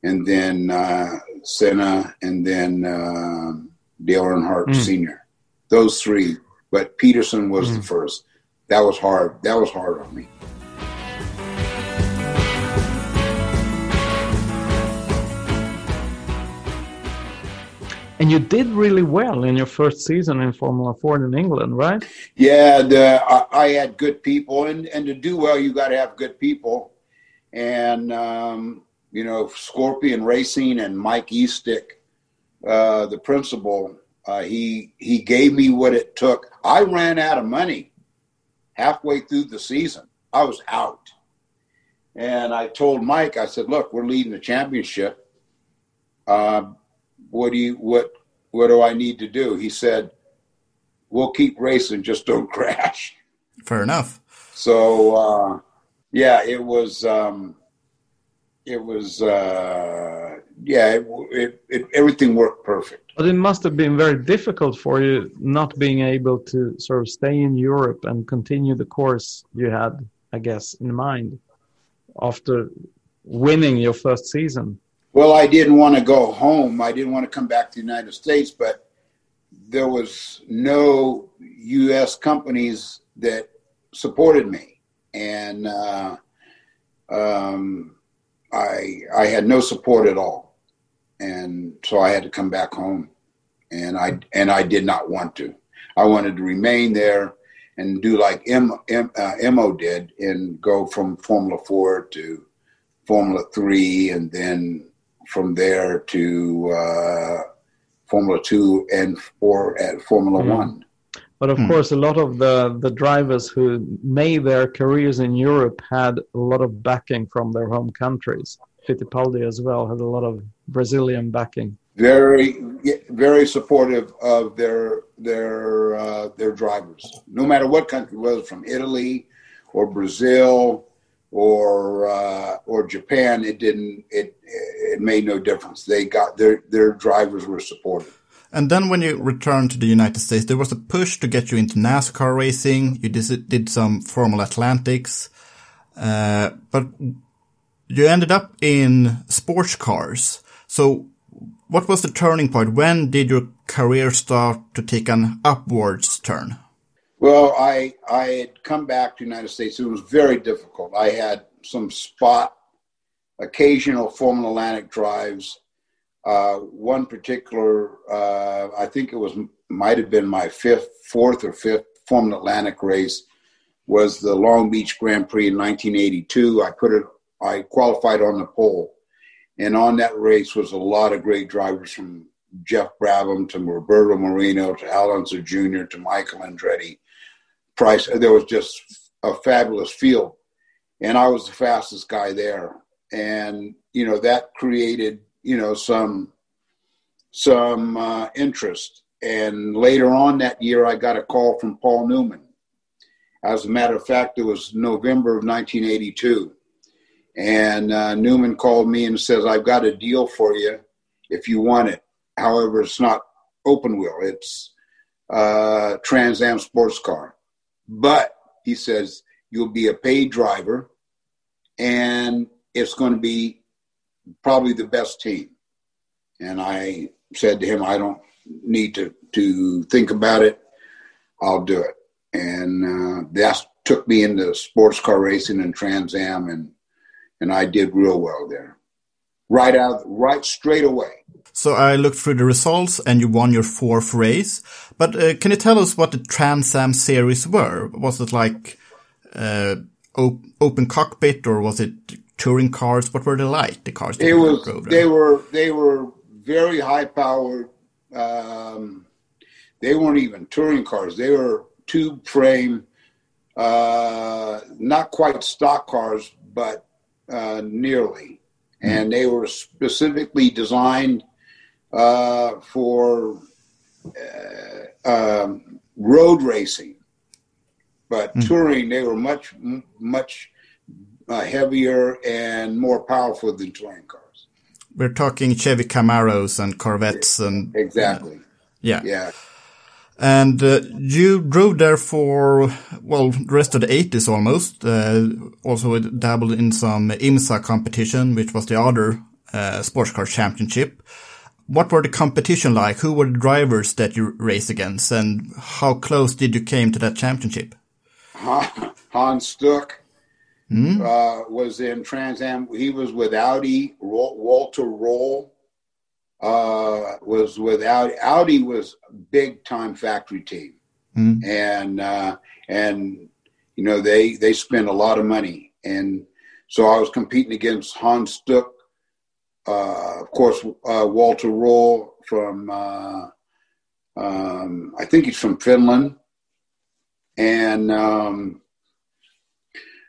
and then uh, Senna, and then uh, Dale Earnhardt Mm. Sr. Those three, but Peterson was the first. That was hard. That was hard on me. And you did really well in your first season in Formula Ford in England, right? Yeah, the, I, I had good people, and, and to do well, you got to have good people. And um, you know, Scorpion Racing and Mike Eastick, uh, the principal, uh, he he gave me what it took. I ran out of money halfway through the season. I was out, and I told Mike, I said, "Look, we're leading the championship. Uh, what do you what what do I need to do?" He said, "We'll keep racing, just don't crash." Fair enough. So uh, yeah, it was um, it was uh, yeah, it, it, it everything worked perfect. But it must have been very difficult for you not being able to sort of stay in Europe and continue the course you had, I guess, in mind after winning your first season. Well, I didn't want to go home. I didn't want to come back to the United States, but there was no U.S. companies that supported me, and uh, um, I I had no support at all, and so I had to come back home, and I and I did not want to. I wanted to remain there and do like M, M, uh, Mo did and go from Formula Four to Formula Three, and then from there to uh, Formula Two and four at Formula Mhm. One. But of course, a lot of the, the drivers who made their careers in Europe had a lot of backing from their home countries. Fittipaldi as well had a lot of Brazilian backing. Very, very supportive of their their uh, their drivers, no matter what country, whether from Italy or Brazil or uh, or Japan. It didn't. It it made no difference. They got their their drivers were supported. And then when you returned to the United States, there was a push to get you into NASCAR racing. You did, did some Formula Atlantics, uh, but you ended up in sports cars. So what was the turning point? When did your career start to take an upwards turn? Well, I I had come back to the United States. It was very difficult. I had some spot, occasional Formula Atlantic drives. Uh, one particular, uh, I think it was might have been my fifth, fourth or fifth Formula Atlantic race, was the Long Beach Grand Prix in 1982. I put it, I qualified on the pole, and on that race was a lot of great drivers from Geoff Brabham to Roberto Moreno to Al Unser Jr. to Michael Andretti. Price. There was just a fabulous field, and I was the fastest guy there. And you know that created you know some some uh, interest. And later on that year, I got a call from Paul Newman. As a matter of fact, it was November of 1982, and uh, Newman called me and says, "I've got a deal for you if you want it. However, it's not open wheel; it's uh, Trans Am sports car." But he says you'll be a paid driver, and it's going to be probably the best team. And I said to him, I don't need to to think about it. I'll do it. And uh, that took me into sports car racing and Trans Am, and and I did real well there, right out, right straight away. So I looked through the results and you won your fourth race. But uh, can you tell us what the Trans Am series were? Was it like uh, op- open cockpit or was it touring cars? What were they like? The cars that was, they were they were very high powered. Um, they weren't even touring cars. They were tube frame, uh, not quite stock cars, but uh, nearly. And they were specifically designed uh, for uh, um, road racing. But touring, they were much m- much uh, heavier and more powerful than touring cars. We're talking Chevy Camaros and Corvettes and Exactly. yeah. Yeah. And uh, you drove there for, well, the rest of the 80s almost. Uh, also dabbled in some IMSA competition, which was the other uh, sports car championship. What were the competition like? Who were the drivers that you raced against? And how close did you came to that championship? Hans Stuck uh, was in Trans Am. He was with Audi. Walter Röhrl uh, was with Audi. Audi was a big time factory team, and uh, and you know they they spent a lot of money, and so I was competing against Hans Stuck, uh, of course, uh, Walter Röhrl from uh, um, I think he's from Finland and um,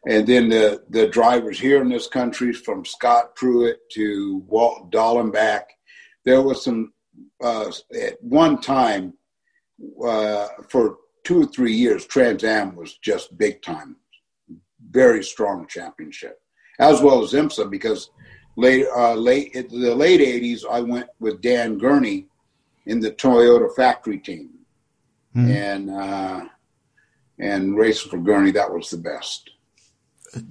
and then the the drivers here in this country, from Scott Pruett to Walt Dallenbach, there was some uh, at one time uh, for two or three years. Trans Am was just big time, very strong championship, as well as IMSA because late uh, late in the late '80s, I went with Dan Gurney in the Toyota factory team, and. Uh, and racing for Gurney, that was the best.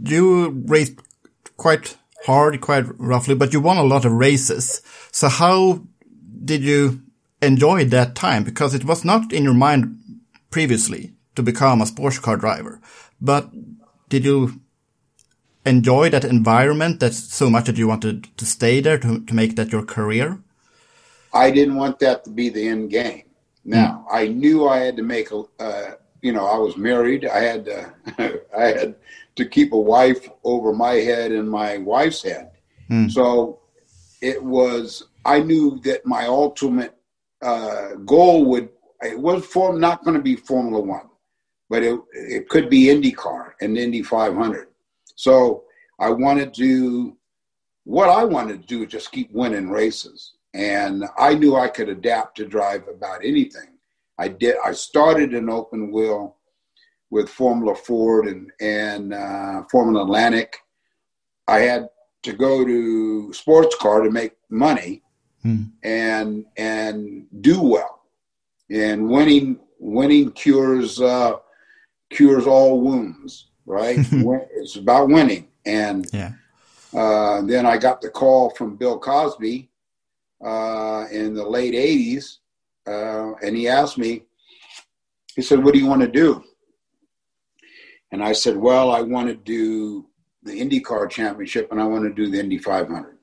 You raced quite hard, quite roughly, but you won a lot of races. So how did you enjoy that time? Because it was not in your mind previously to become a sports car driver, but did you enjoy that environment that's so much that you wanted to stay there to, to make that your career? I didn't want that to be the end game. Now I knew I had to make a, uh, you know, I was married. I had to, I had to keep a wife over my head and my wife's head. So it was. I knew that my ultimate uh, goal would. It was for not going to be Formula One, but it it could be IndyCar and Indy 500. So I wanted to. What I wanted to do was just keep winning races, and I knew I could adapt to drive about anything. I did. I started in open wheel with Formula Ford and and uh, Formula Atlantic. I had to go to sports car to make money and and do well. And winning winning cures uh, cures all wounds, right? It's about winning. And Yeah. uh, then I got the call from Bill Cosby uh, in the late '80s, uh, and he asked me. He said, "What do you want to do?" And I said, "Well, I want to do the IndyCar Championship, and I want to do the Indy 500."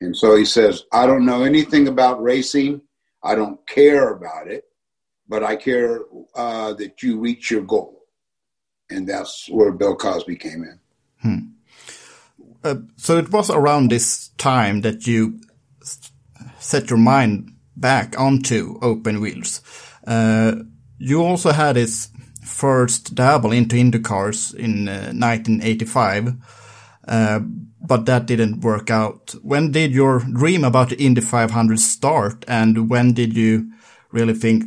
And so he says, "I don't know anything about racing. I don't care about it, but I care uh, that you reach your goal." And that's where Bill Cosby came in. Uh, so it was around this time that you set your mind back onto open wheels. Uh, you also had this first dabble into IndyCars in uh, 1985, uh, but that didn't work out. When did your dream about the Indy 500 start, and when did you really think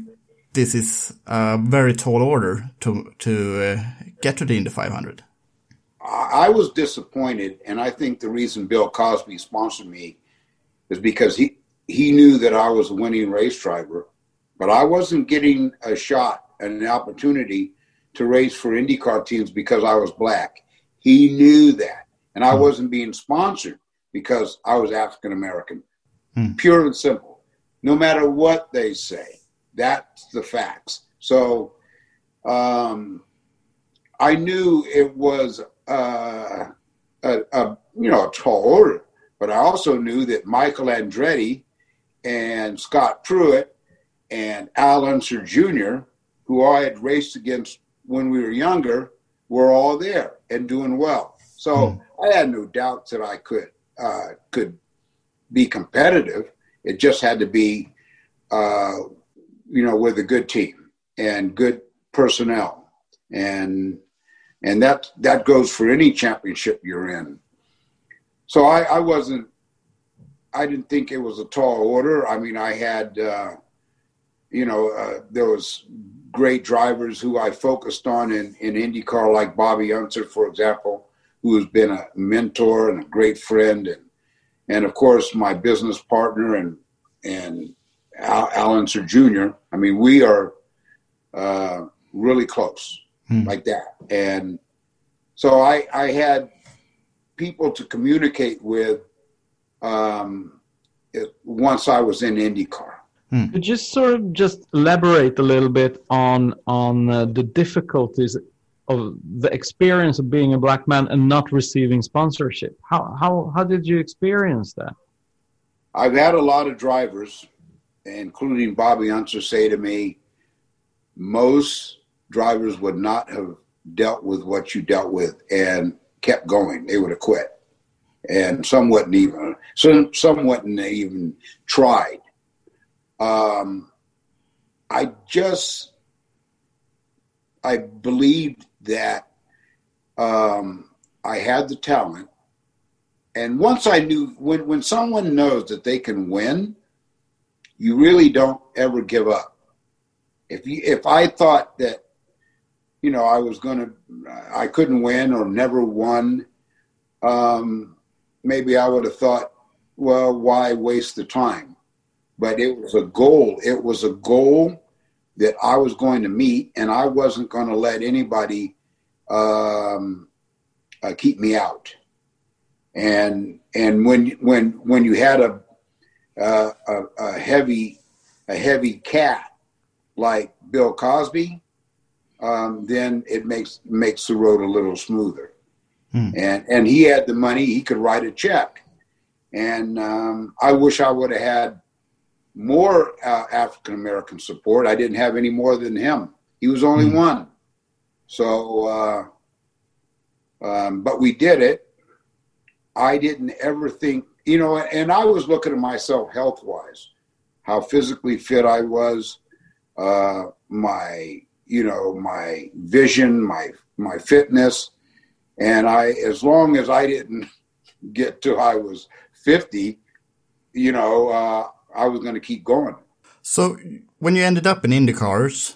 this is a very tall order to to uh, get to the Indy 500? I was disappointed, and I think the reason Bill Cosby sponsored me is because he he knew that I was a winning race driver, but I wasn't getting a shot and an opportunity to race for IndyCar teams because I was black. He knew that, and I wasn't being sponsored because I was African American. Pure and simple. No matter what they say, that's the facts. So. Um, I knew it was uh, a, a you know a tall order, but I also knew that Michael Andretti and Scott Pruett and Al Unser Jr., who I had raced against when we were younger, were all there, and doing well. So I had no doubts that I could uh, could be competitive. It just had to be, uh, you know, with a good team and good personnel, and and that that goes for any championship you're in. So I, I wasn't. I didn't think it was a tall order. I mean, I had, uh, you know, uh, there was great drivers who I focused on in, in IndyCar, like Bobby Unser, for example, who has been a mentor and a great friend, and and of course my business partner and and Al, Unser Jr. I mean, we are uh, really close, like that, and so I I had people to communicate with um, it, once I was in IndyCar. Could you sort of just elaborate a little bit on on uh, the difficulties of the experience of being a black man and not receiving sponsorship? How how how did you experience that? I've had a lot of drivers, including Bobby Unser, say to me, most drivers would not have dealt with what you dealt with and kept going. They would have quit. And some wouldn't even, some, some wouldn't even tried. Um, I just, I believed that um, I had the talent. And once I knew, when, when someone knows that they can win, you really don't ever give up. If you, if I thought that, you know, I was going to, I couldn't win or never won, um, maybe I would have thought, well, why waste the time? But it was a goal. It was a goal that I was going to meet, and I wasn't going to let anybody um, uh, keep me out. And and when when when you had a uh, a, a heavy a heavy cat like Bill Cosby, um, then it makes makes the road a little smoother. And and he had the money; he could write a check. And um, I wish I would have had more uh, African American support. I didn't have any more than him. He was only one. So, uh, um, but we did it. I didn't ever think, you know, and I was looking at myself health wise, how physically fit I was, uh, my, you know, my vision, my my fitness, and I, as long as I didn't get to I was fifty, you know, uh, I was going to keep going. So when you ended up in IndyCars,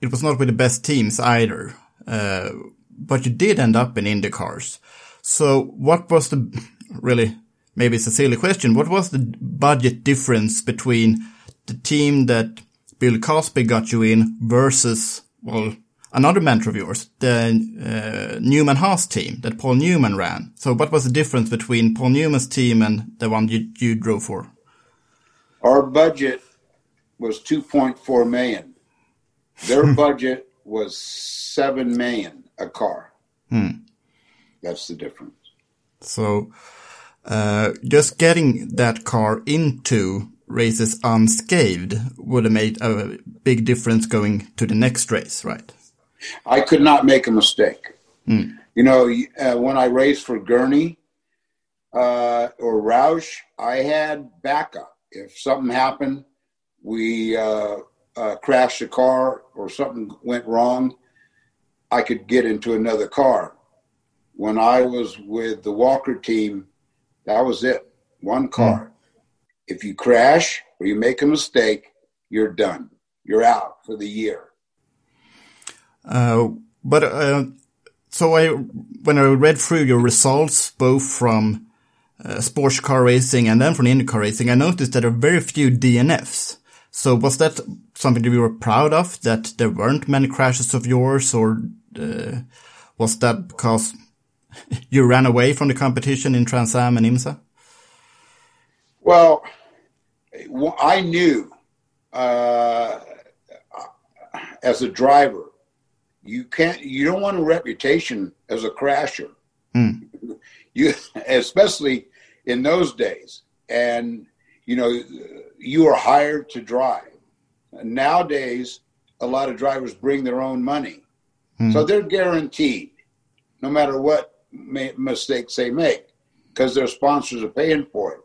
it was not with the best teams either, uh, but you did end up in IndyCars. So what was the really? Maybe it's a silly question. What was the budget difference between the team that Bill Cosby got you in versus well another mentor of yours, the uh, Newman Haas team that Paul Newman ran? So what was the difference between Paul Newman's team and the one you, you drove for? Our budget was 2.4 million. Their budget was 7 million a car. Hmm. That's the difference. So, uh, just getting that car into races unscathed would have made a big difference going to the next race, right? I could not make a mistake. You know, uh, when I raced for Gurney uh, or Roush, I had backup. If something happened, we uh, uh, crashed a car or something went wrong, I could get into another car. When I was with the Walker team, that was it. One car. If you crash or you make a mistake, you're done. You're out for the year. Uh, but uh, so I, when I read through your results, both from uh, sports car racing and then from IndyCar racing, I noticed that there are very few DNFs. So was that something that you were proud of, that there weren't many crashes of yours, or uh, was that because you ran away from the competition in Trans Am and IMSA? Well, I knew uh, as a driver, you can't, you don't want a reputation as a crasher. You, especially in those days, and you know, you are hired to drive. Nowadays, a lot of drivers bring their own money, so they're guaranteed. no matter what mistakes they make, because their sponsors are paying for it.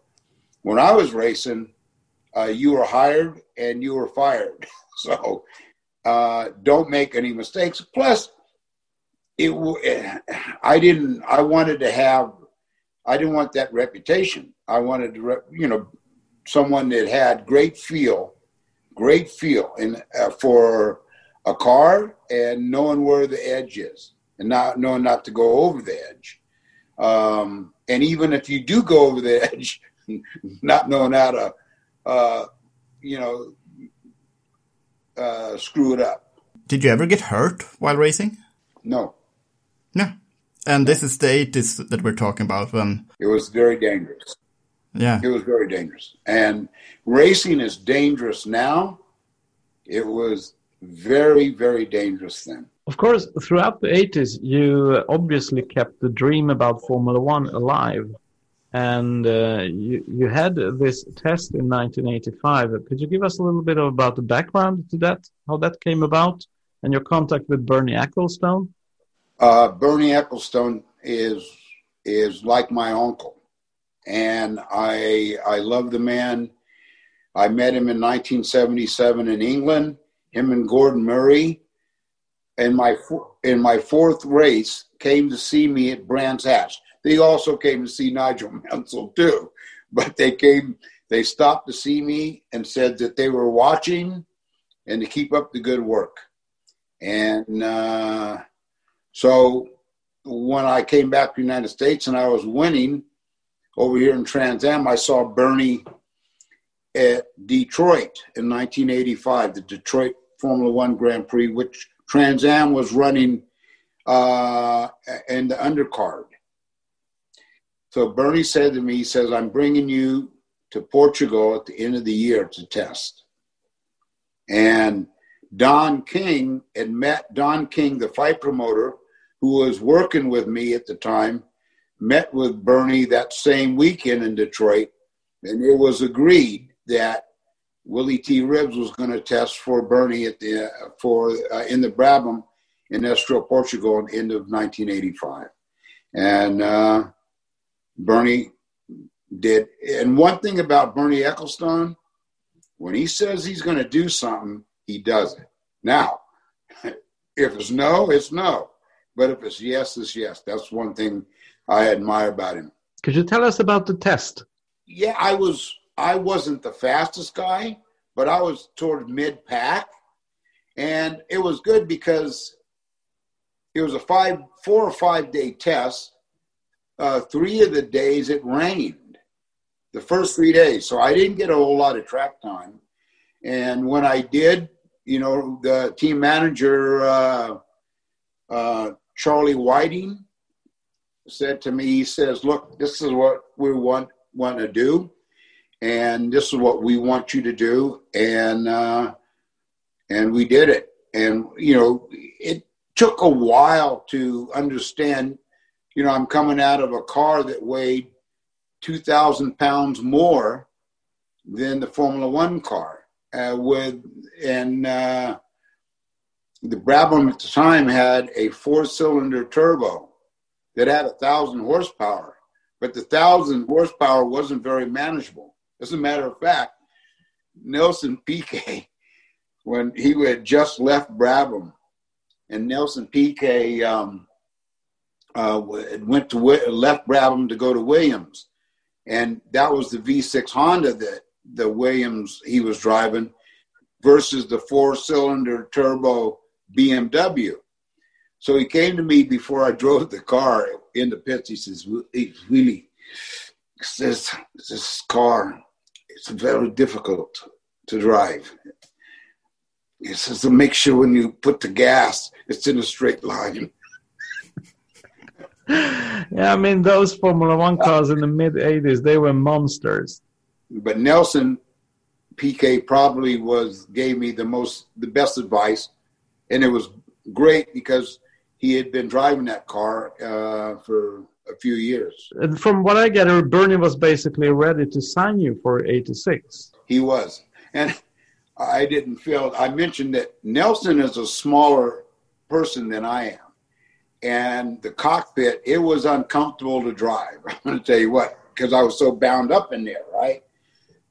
When I was racing, uh, you were hired and you were fired. so uh, don't make any mistakes. Plus, it w- I didn't. I wanted to have. I didn't want that reputation. I wanted to, you know, someone that had great feel, great feel, and uh, for a car and knowing where the edge is and not knowing not to go over the edge. Um, and even if you do go over the edge, not knowing how to, uh, you know, uh, screw it up. Did you ever get hurt while racing? No, No. And this is the 80s that we're talking about when, it was very dangerous. yeah. It was very dangerous. And racing is dangerous now. It was very, very dangerous then. Of course, throughout the 80s, you obviously kept the dream about Formula One alive. And uh, you, you had this test in 1985. Could you give us a little bit about the background to that, how that came about, and your contact with Bernie Ecclestone? Uh, Bernie Ecclestone is is like my uncle, and I I love the man. I met him in 1977 in England. Him and Gordon Murray, in my in my fourth race, came to see me at Brands Hatch. They also came to see Nigel Mansell too, but they came. They stopped to see me and said that they were watching and to keep up the good work. And uh, so when I came back to the United States and I was winning over here in Trans Am, I saw Bernie at Detroit in 1985, the Detroit Formula One Grand Prix, which Trans Am was running uh, in the undercard. So Bernie said to me, he says, I'm bringing you to Portugal at the end of the year to test. And Don King had met Don King, the fight promoter, who was working with me at the time, met with Bernie that same weekend in Detroit, and it was agreed that Willie T. Ribbs was going to test for Bernie at the for uh, in the Brabham in Estoril, Portugal, at the end of 1985, and uh, Bernie did. And one thing about Bernie Ecclestone, when he says he's going to do something, he does it. Now, if it's no, it's no. But if it's yes, it's yes. That's one thing I admire about him. Could you tell us about the test? Yeah, I was I wasn't the fastest guy, but I was toward mid pack. And it was good because it was a five four or five day test. Uh, three of the days it rained. The first three days. So I didn't get a whole lot of track time. And when I did, you know, the team manager uh, uh, Charlie Whiting said to me, he says, "Look, this is what we want want to do, and this is what we want you to do." And uh, and we did it. And you know, it took a while to understand. You know, I'm coming out of a car that weighed two thousand pounds more than the Formula One car. Uh, with and uh, the Brabham at the time had a four-cylinder turbo that had a thousand horsepower, but the thousand horsepower wasn't very manageable. As a matter of fact, Nelson Piquet, when he had just left Brabham, and Nelson Piquet um, uh, went to left Brabham to go to Williams, and that was the V6 Honda that the Williams he was driving versus the four-cylinder turbo BMW. So he came to me before I drove the car in the pits. He says, Willie, says this car, it's very difficult to drive. He says to make sure when you put the gas, it's in a straight line. Yeah, I mean those Formula One cars in the mid '80s, they were monsters. But Nelson Piquet probably was gave me the most the best advice, and it was great because he had been driving that car uh, for a few years. And from what I gather, Bernie was basically ready to sign you for '86. He was, and I didn't feel. I mentioned that Nelson is a smaller person than I am, and the cockpit, it was uncomfortable to drive. I'm going to tell you what, because I was so bound up in there, right?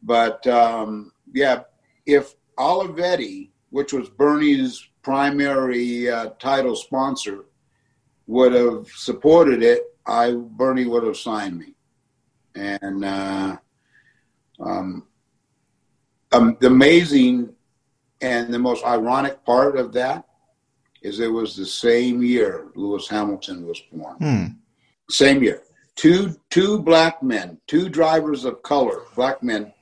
But um, yeah, if Olivetti, which was Bernie's primary uh, title sponsor, would have supported it, I Bernie would have signed me. And uh, um, um, the amazing and the most ironic part of that is it was the same year Lewis Hamilton was born. Same year. Two two black men, two drivers of color, black men,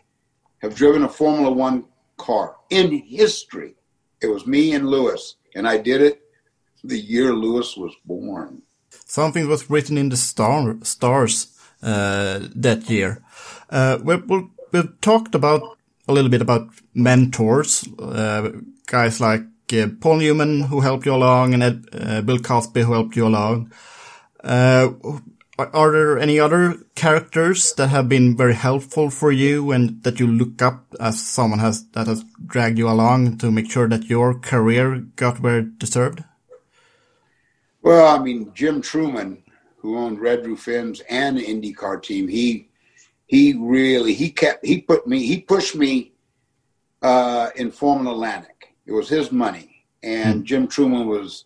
have driven a Formula One car in history. It was me and Lewis, and I did it the year Lewis was born. Something was written in the star, stars uh, that year. Uh, we, we, we've talked about a little bit about mentors, uh, guys like Paul Newman who helped you along and Ed, uh, Bill Cosby who helped you along. Uh, are- are there any other characters that have been very helpful for you and that you look up as someone has that has dragged you along to make sure that your career got where it deserved? Well, I mean, Jim Trueman, who owned Red Roof Inns and the IndyCar team, he he really he kept he put me he pushed me uh, in Formula Atlantic. It was his money, and hmm. Jim Trueman was.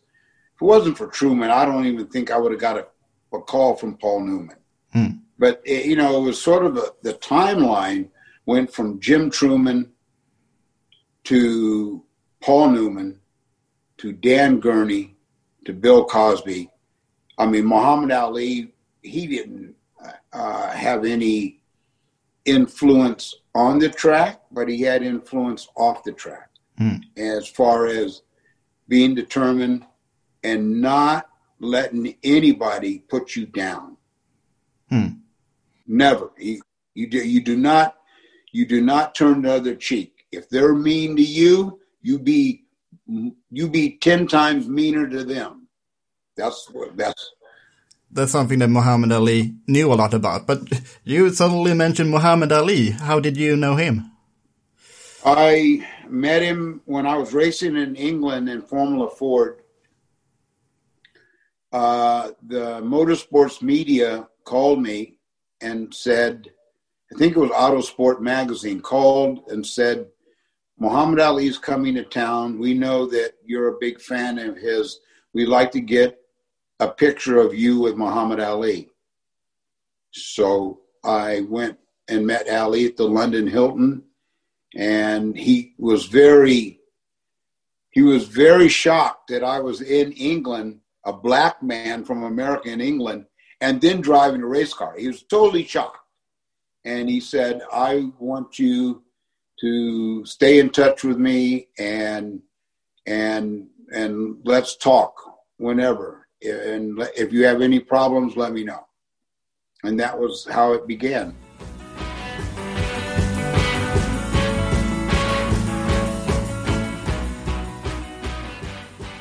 If it wasn't for Trueman, I don't even think I would have got a, a call from Paul Newman. Hmm. But it, you know, it was sort of a, the timeline went from Jim Trueman to Paul Newman to Dan Gurney to Bill Cosby. I mean, Muhammad Ali, he didn't uh, have any influence on the track, but he had influence off the track Mm. as far as being determined and not letting anybody put you down. Mm. Never. You, you do you do not you do not turn the other cheek. If they're mean to you, you be you be ten times meaner to them. That's what that's That's something that Muhammad Ali knew a lot about. But you suddenly mentioned Muhammad Ali. How did you know him? I met him when I was racing in England in Formula Ford. Uh, the motorsports media called me and said, I think it was Autosport magazine called and said, Muhammad Ali is coming to town. We know that you're a big fan of his. We'd like to get a picture of you with Muhammad Ali. So I went and met Ali at the London Hilton and he was very he was very shocked that I was in England, a black man from America in England, and then driving a race car. He was totally shocked. And he said, I want you to stay in touch with me and and and let's talk whenever. And if you have any problems, let me know. And that was how it began.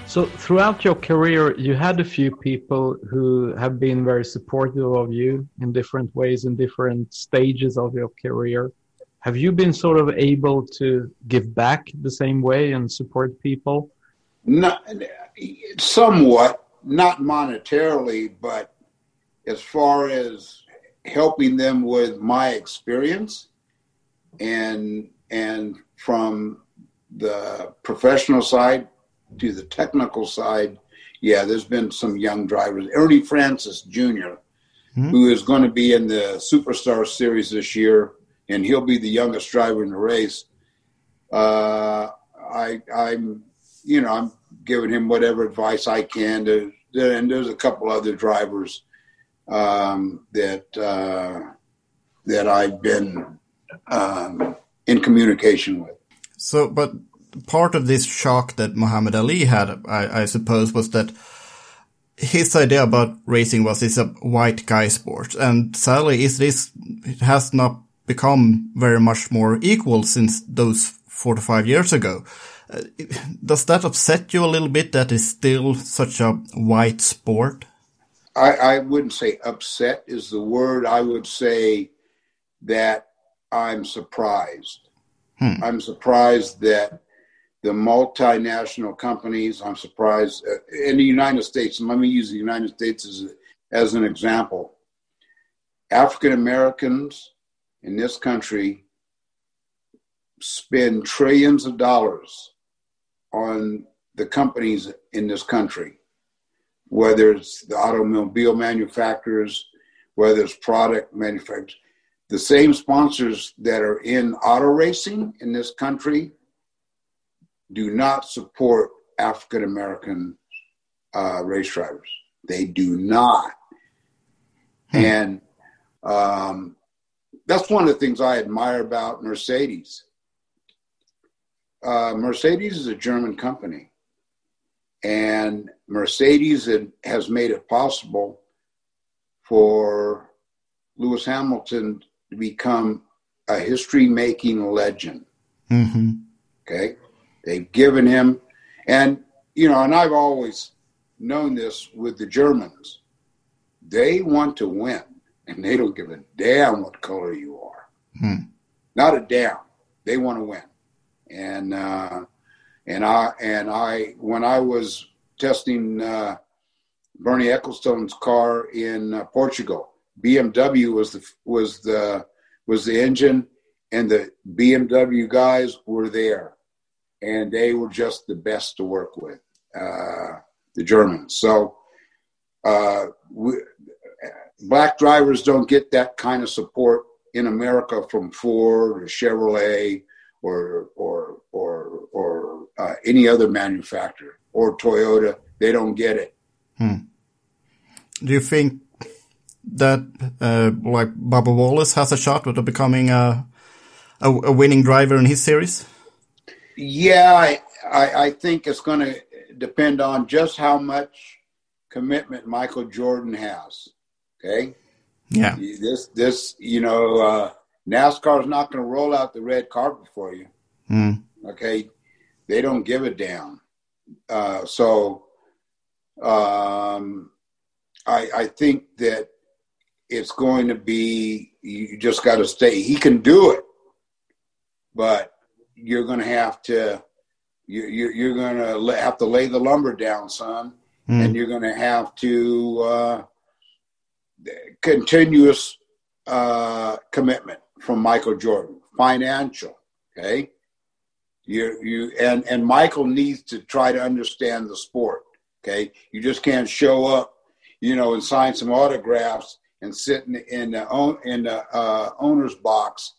So throughout your career, you had a few people who have been very supportive of you in different ways in different stages of your career. Have you been sort of able to give back the same way and support people? Not somewhat, not monetarily, but as far as helping them with my experience and and from the professional side to the technical side, yeah, there's been some young drivers. Ernie Francis Jr., who is going to be in the Superstar Series this year, and he'll be the youngest driver in the race. Uh, I, I'm, you know, I'm giving him whatever advice I can. To, and there's a couple other drivers um, that uh, that I've been um, in communication with. So, but part of this shock that Muhammad Ali had, I, I suppose, was that his idea about racing was it's a white guy sport, and sadly, is this it has not become very much more equal since those four to five years ago. Uh, does that upset you a little bit that it's still such a white sport? I, I wouldn't say upset is the word. I would say that I'm surprised. I'm surprised that the multinational companies. I'm surprised uh, in the United States. And let me use the United States as, as an example. African Americans in this country spend trillions of dollars on the companies in this country, whether it's the automobile manufacturers, whether it's product manufacturers. The same sponsors that are in auto racing in this country do not support African American uh, race drivers. They do not. Hmm. And um, that's one of the things I admire about Mercedes. Uh, Mercedes is a German company, and Mercedes has made it possible for Lewis Hamilton to become a history making legend. Mm-hmm. Okay. They've given him, and, you know, and I've always known this with the Germans. They want to win, and they don't give a damn what color you are. Hmm. Not a damn. They want to win. And, uh, and I, and I, when I was testing, uh, Bernie Ecclestone's car in uh, Portugal. BMW was the was the was the engine, and the BMW guys were there, and they were just the best to work with, uh, the Germans. So, uh, we, black drivers don't get that kind of support in America from Ford or Chevrolet or or or or uh, any other manufacturer or Toyota. They don't get it. Hmm. Do you think that uh, like Bubba Wallace has a shot at becoming a, a, a winning driver in his series? Yeah, I, I, I think it's going to depend on just how much commitment Michael Jordan has. Okay. Yeah. This this you know uh, NASCAR is not going to roll out the red carpet for you. Mm. Okay. They don't give a damn. Uh, so um, I, I think that it's going to be you just got to stay. He can do it, but you're going to have to you, you you're going to have to lay the lumber down, son, mm. and you're going to have to uh, continuous uh, commitment from Michael Jordan, financial. Okay, you you and and Michael needs to try to understand the sport. Okay, you just can't show up, you know, and sign some autographs and sit in, in the own in the uh, owner's box.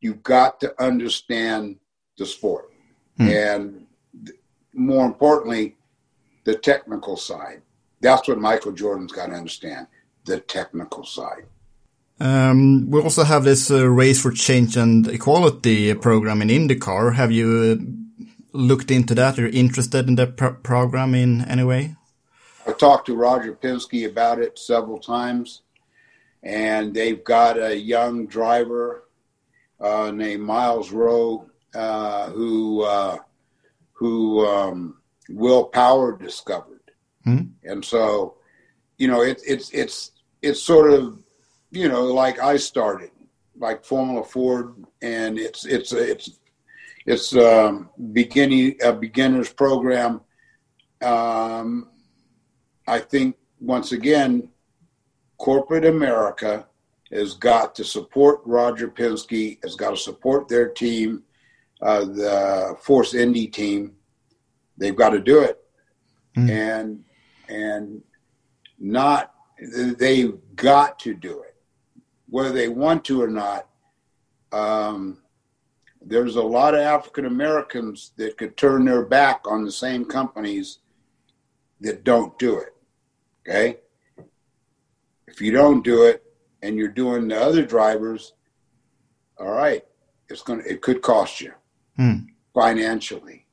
You've got to understand the sport, hmm. and more importantly, the technical side. That's what Michael Jordan's got to understand: the technical side. Um, we also have this uh, race for change and equality program in IndyCar. Have you uh, looked into that? Are you interested in that pr program in any way? I've talked to Roger Penske about it several times, and they've got a young driver uh, named Myles Rowe uh, who uh, who um, Will Power discovered, mm-hmm. and so you know it, it's it's it's sort of you know like I started like Formula Ford, and it's it's it's it's um, beginning a beginner's program. Um, I think once again, corporate America has got to support Roger Penske, has got to support their team, uh, the Force Indy team. They've got to do it, mm. and and not they've got to do it, whether they want to or not. Um, there's a lot of African Americans that could turn their back on the same companies that don't do it. Okay. If you don't do it and you're doing the other drivers, all right, it's going to, it could cost you hmm. financially.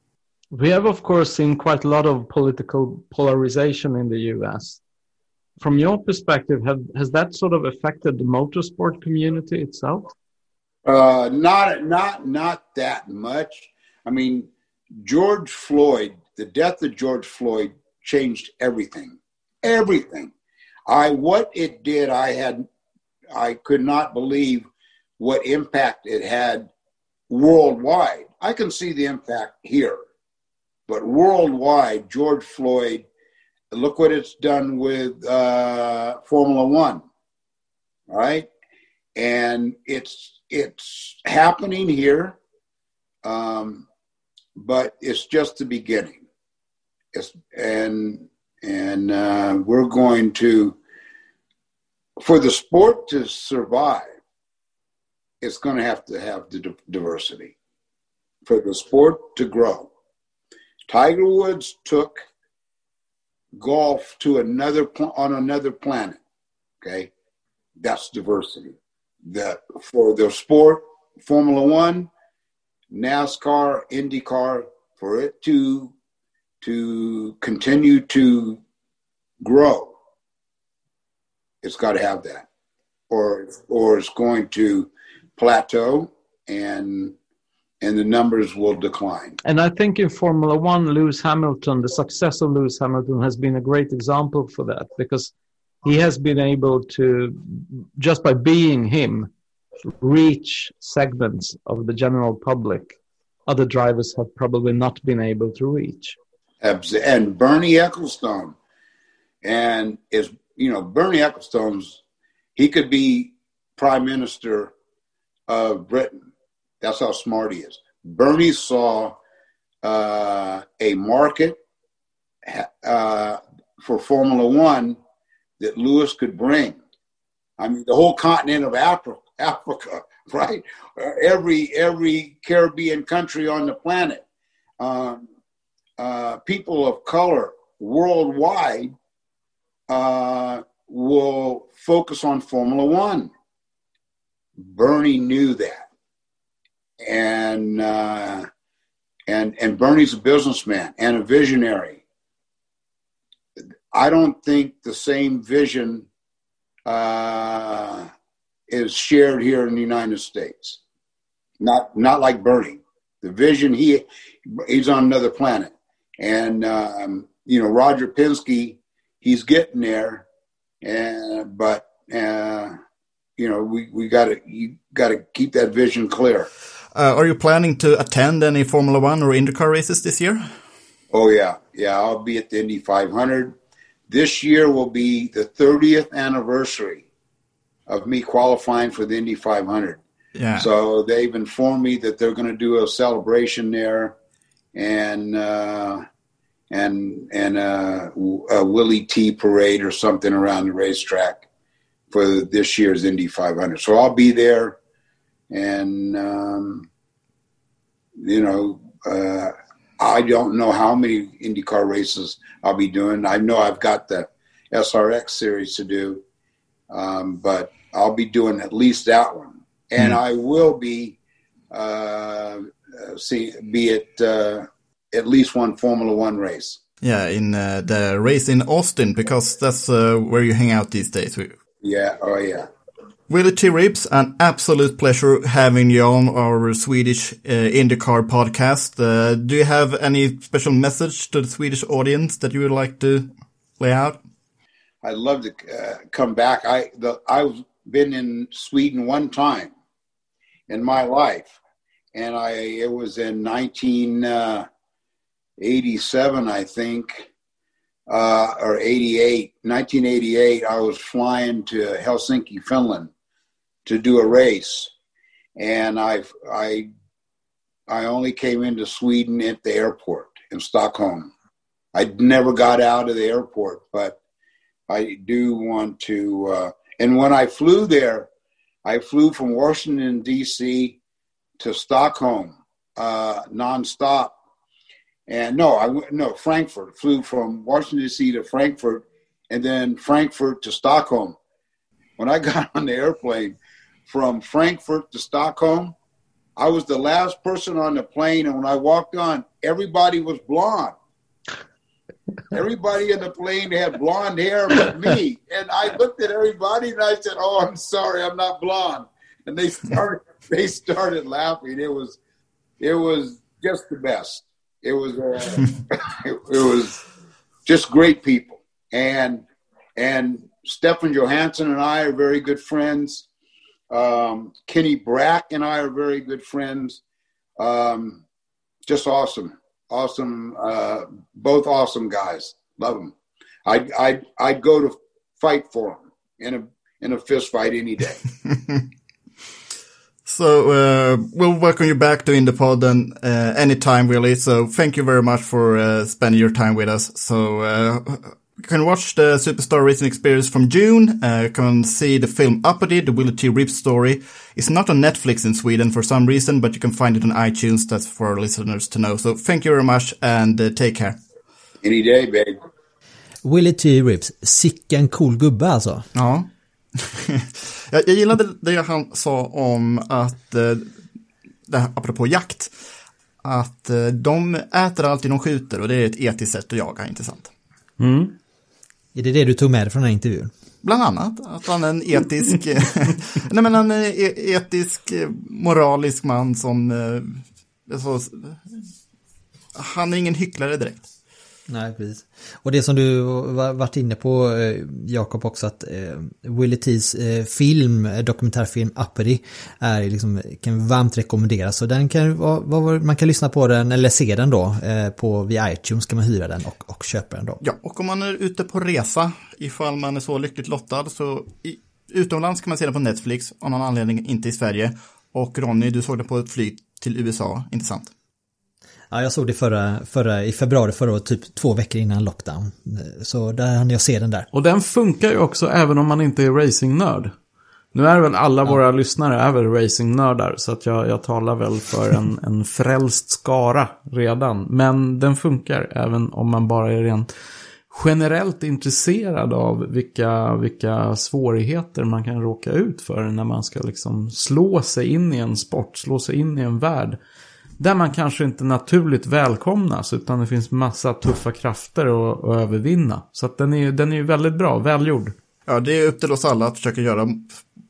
We have, of course, seen quite a lot of political polarization in the US. From your perspective, have, has that sort of affected the motorsport community itself? Uh, not not not that much. I mean, George Floyd, the death of George Floyd changed everything, everything. I what it did, I had, I could not believe what impact it had worldwide. I can see the impact here but worldwide, George Floyd, look what it's done with uh, Formula One. Right. And it's it's happening here, um, but it's just the beginning. It's, and and uh, we're going to for the sport to survive it's going to have to have the diversity for the sport to grow. Tiger woods took golf to another on another planet okay? That's diversity. That for the sport formula 1 nascar indycar for it to to continue to grow, it's got to have that, or or it's going to plateau and and the numbers will decline. And I think in Formula One, Lewis Hamilton, the success of Lewis Hamilton has been a great example for that because he has been able to, just by being him, reach segments of the general public other drivers have probably not been able to reach. And Bernie Ecclestone, and is you know Bernie Ecclestone's, he could be prime minister of Britain. That's how smart he is. Bernie saw uh, a market uh, for Formula One that Lewis could bring. I mean, the whole continent of Africa, Africa, right? Every every Caribbean country on the planet. Um, uh, people of color worldwide uh, will focus on Formula One. Bernie knew that, and uh, and and Bernie's a businessman and a visionary. I don't think the same vision uh, is shared here in the United States. Not not like Bernie. The vision he he's on another planet. And um, you know, Roger Penske, he's getting there, and but uh, you know, we we got to you got to keep that vision clear. Uh, are you planning to attend any Formula One or IndyCar races this year? Oh yeah, yeah. I'll be at the Indy 500. This year will be the 30th anniversary of me qualifying for the Indy 500. Yeah. So they've informed me that they're going to do a celebration there and uh, and and uh, a Willie T parade or something around the racetrack for this year's Indy 500. So I'll be there, and um, you know, uh, I don't know how many IndyCar races I'll be doing. I know I've got the SRX series to do, um, but I'll be doing at least that one, and mm. I will be uh, see, be it uh, at least one Formula One race. Yeah, in uh, the race in Austin, because that's uh, where you hang out these days. Yeah, oh yeah. Willie T. Ribbs, an absolute pleasure having you on our Swedish uh, IndyCar podcast. Uh, do you have any special message to the Swedish audience that you would like to lay out? I'd love to uh, come back. I the, I've been in Sweden one time in my life, and I it was in 1987, uh, I think, uh, or 88, 1988. I was flying to Helsinki, Finland, to do a race, and I I I only came into Sweden at the airport in Stockholm. I never got out of the airport, but I do want to. Uh, and when I flew there, I flew from Washington D.C to Stockholm uh, nonstop. And no, I no Frankfurt. Flew from Washington D.C. to Frankfurt, and then Frankfurt to Stockholm. When I got on the airplane from Frankfurt to Stockholm, I was the last person on the plane, and when I walked on, everybody was blonde. Everybody in the plane had blonde hair but me. And I looked at everybody and I said, Oh, I'm sorry, I'm not blonde. And they started they started laughing. It was it was just the best. It was uh, it, it, was just great people. And and Stefan Johansson and I are very good friends. Um, Kenny Brack and I are very good friends. Um, just awesome. awesome, uh, both awesome guys. Love them. I'd, I'd, I'd go to fight for them in a, in a fist fight any day. So uh, we'll welcome you back to Indepod and uh, anytime really. So thank you very much for uh, spending your time with us. So uh, you can watch the Superstar Racing Experience from June. Uh, you can see the film Uppity, the Willie T. Ribbs story. It's not on Netflix in Sweden for some reason, but you can find it on iTunes. That's for our listeners to know. So thank you very much and uh, take care. Any day, babe. Willie T. Ribbs, sicken cool gubbe alltså. Ja. jag, jag gillade det han sa om att, eh, det här, apropå jakt, att eh, de äter alltid de skjuter och det är ett etiskt sätt att jaga, intressant. Är det det du tog med dig från den här intervjun? Bland annat att han är en etisk, nej men han är e- etisk, eh, moralisk man som, eh, så, han är ingen hycklare direkt. Nej, precis. Och det som du varit inne på, eh, Jakob, också att Willy Willie T's eh, film, dokumentärfilm Uppity, är liksom, kan varmt rekommenderas. Så den kan, vad, vad, man kan lyssna på den, eller se den då, på via iTunes kan man hyra den och, och köpa den då. Ja, och om man är ute på resa, ifall man är så lyckligt lottad, så i, utomlands kan man se den på Netflix, av någon anledning inte i Sverige. Och Ronny, du såg den på ett flyg till USA, inte sant? Ja, jag såg det förra, förra, i februari förra året, typ två veckor innan lockdown. Så där hann jag se den där. Och den funkar ju också även om man inte är racingnörd. Nu är väl alla våra lyssnare är väl racingnördar, så att jag, jag talar väl för en, en frälst skara redan. Men den funkar även om man bara är rent generellt intresserad av vilka, vilka svårigheter man kan råka ut för när man ska liksom slå sig in i en sport, slå sig in i en värld. Där man kanske inte naturligt välkomnas utan det finns massa tuffa krafter att, att övervinna. Så att den är, den är ju väldigt bra, välgjord. Ja, det är upp till oss alla att försöka göra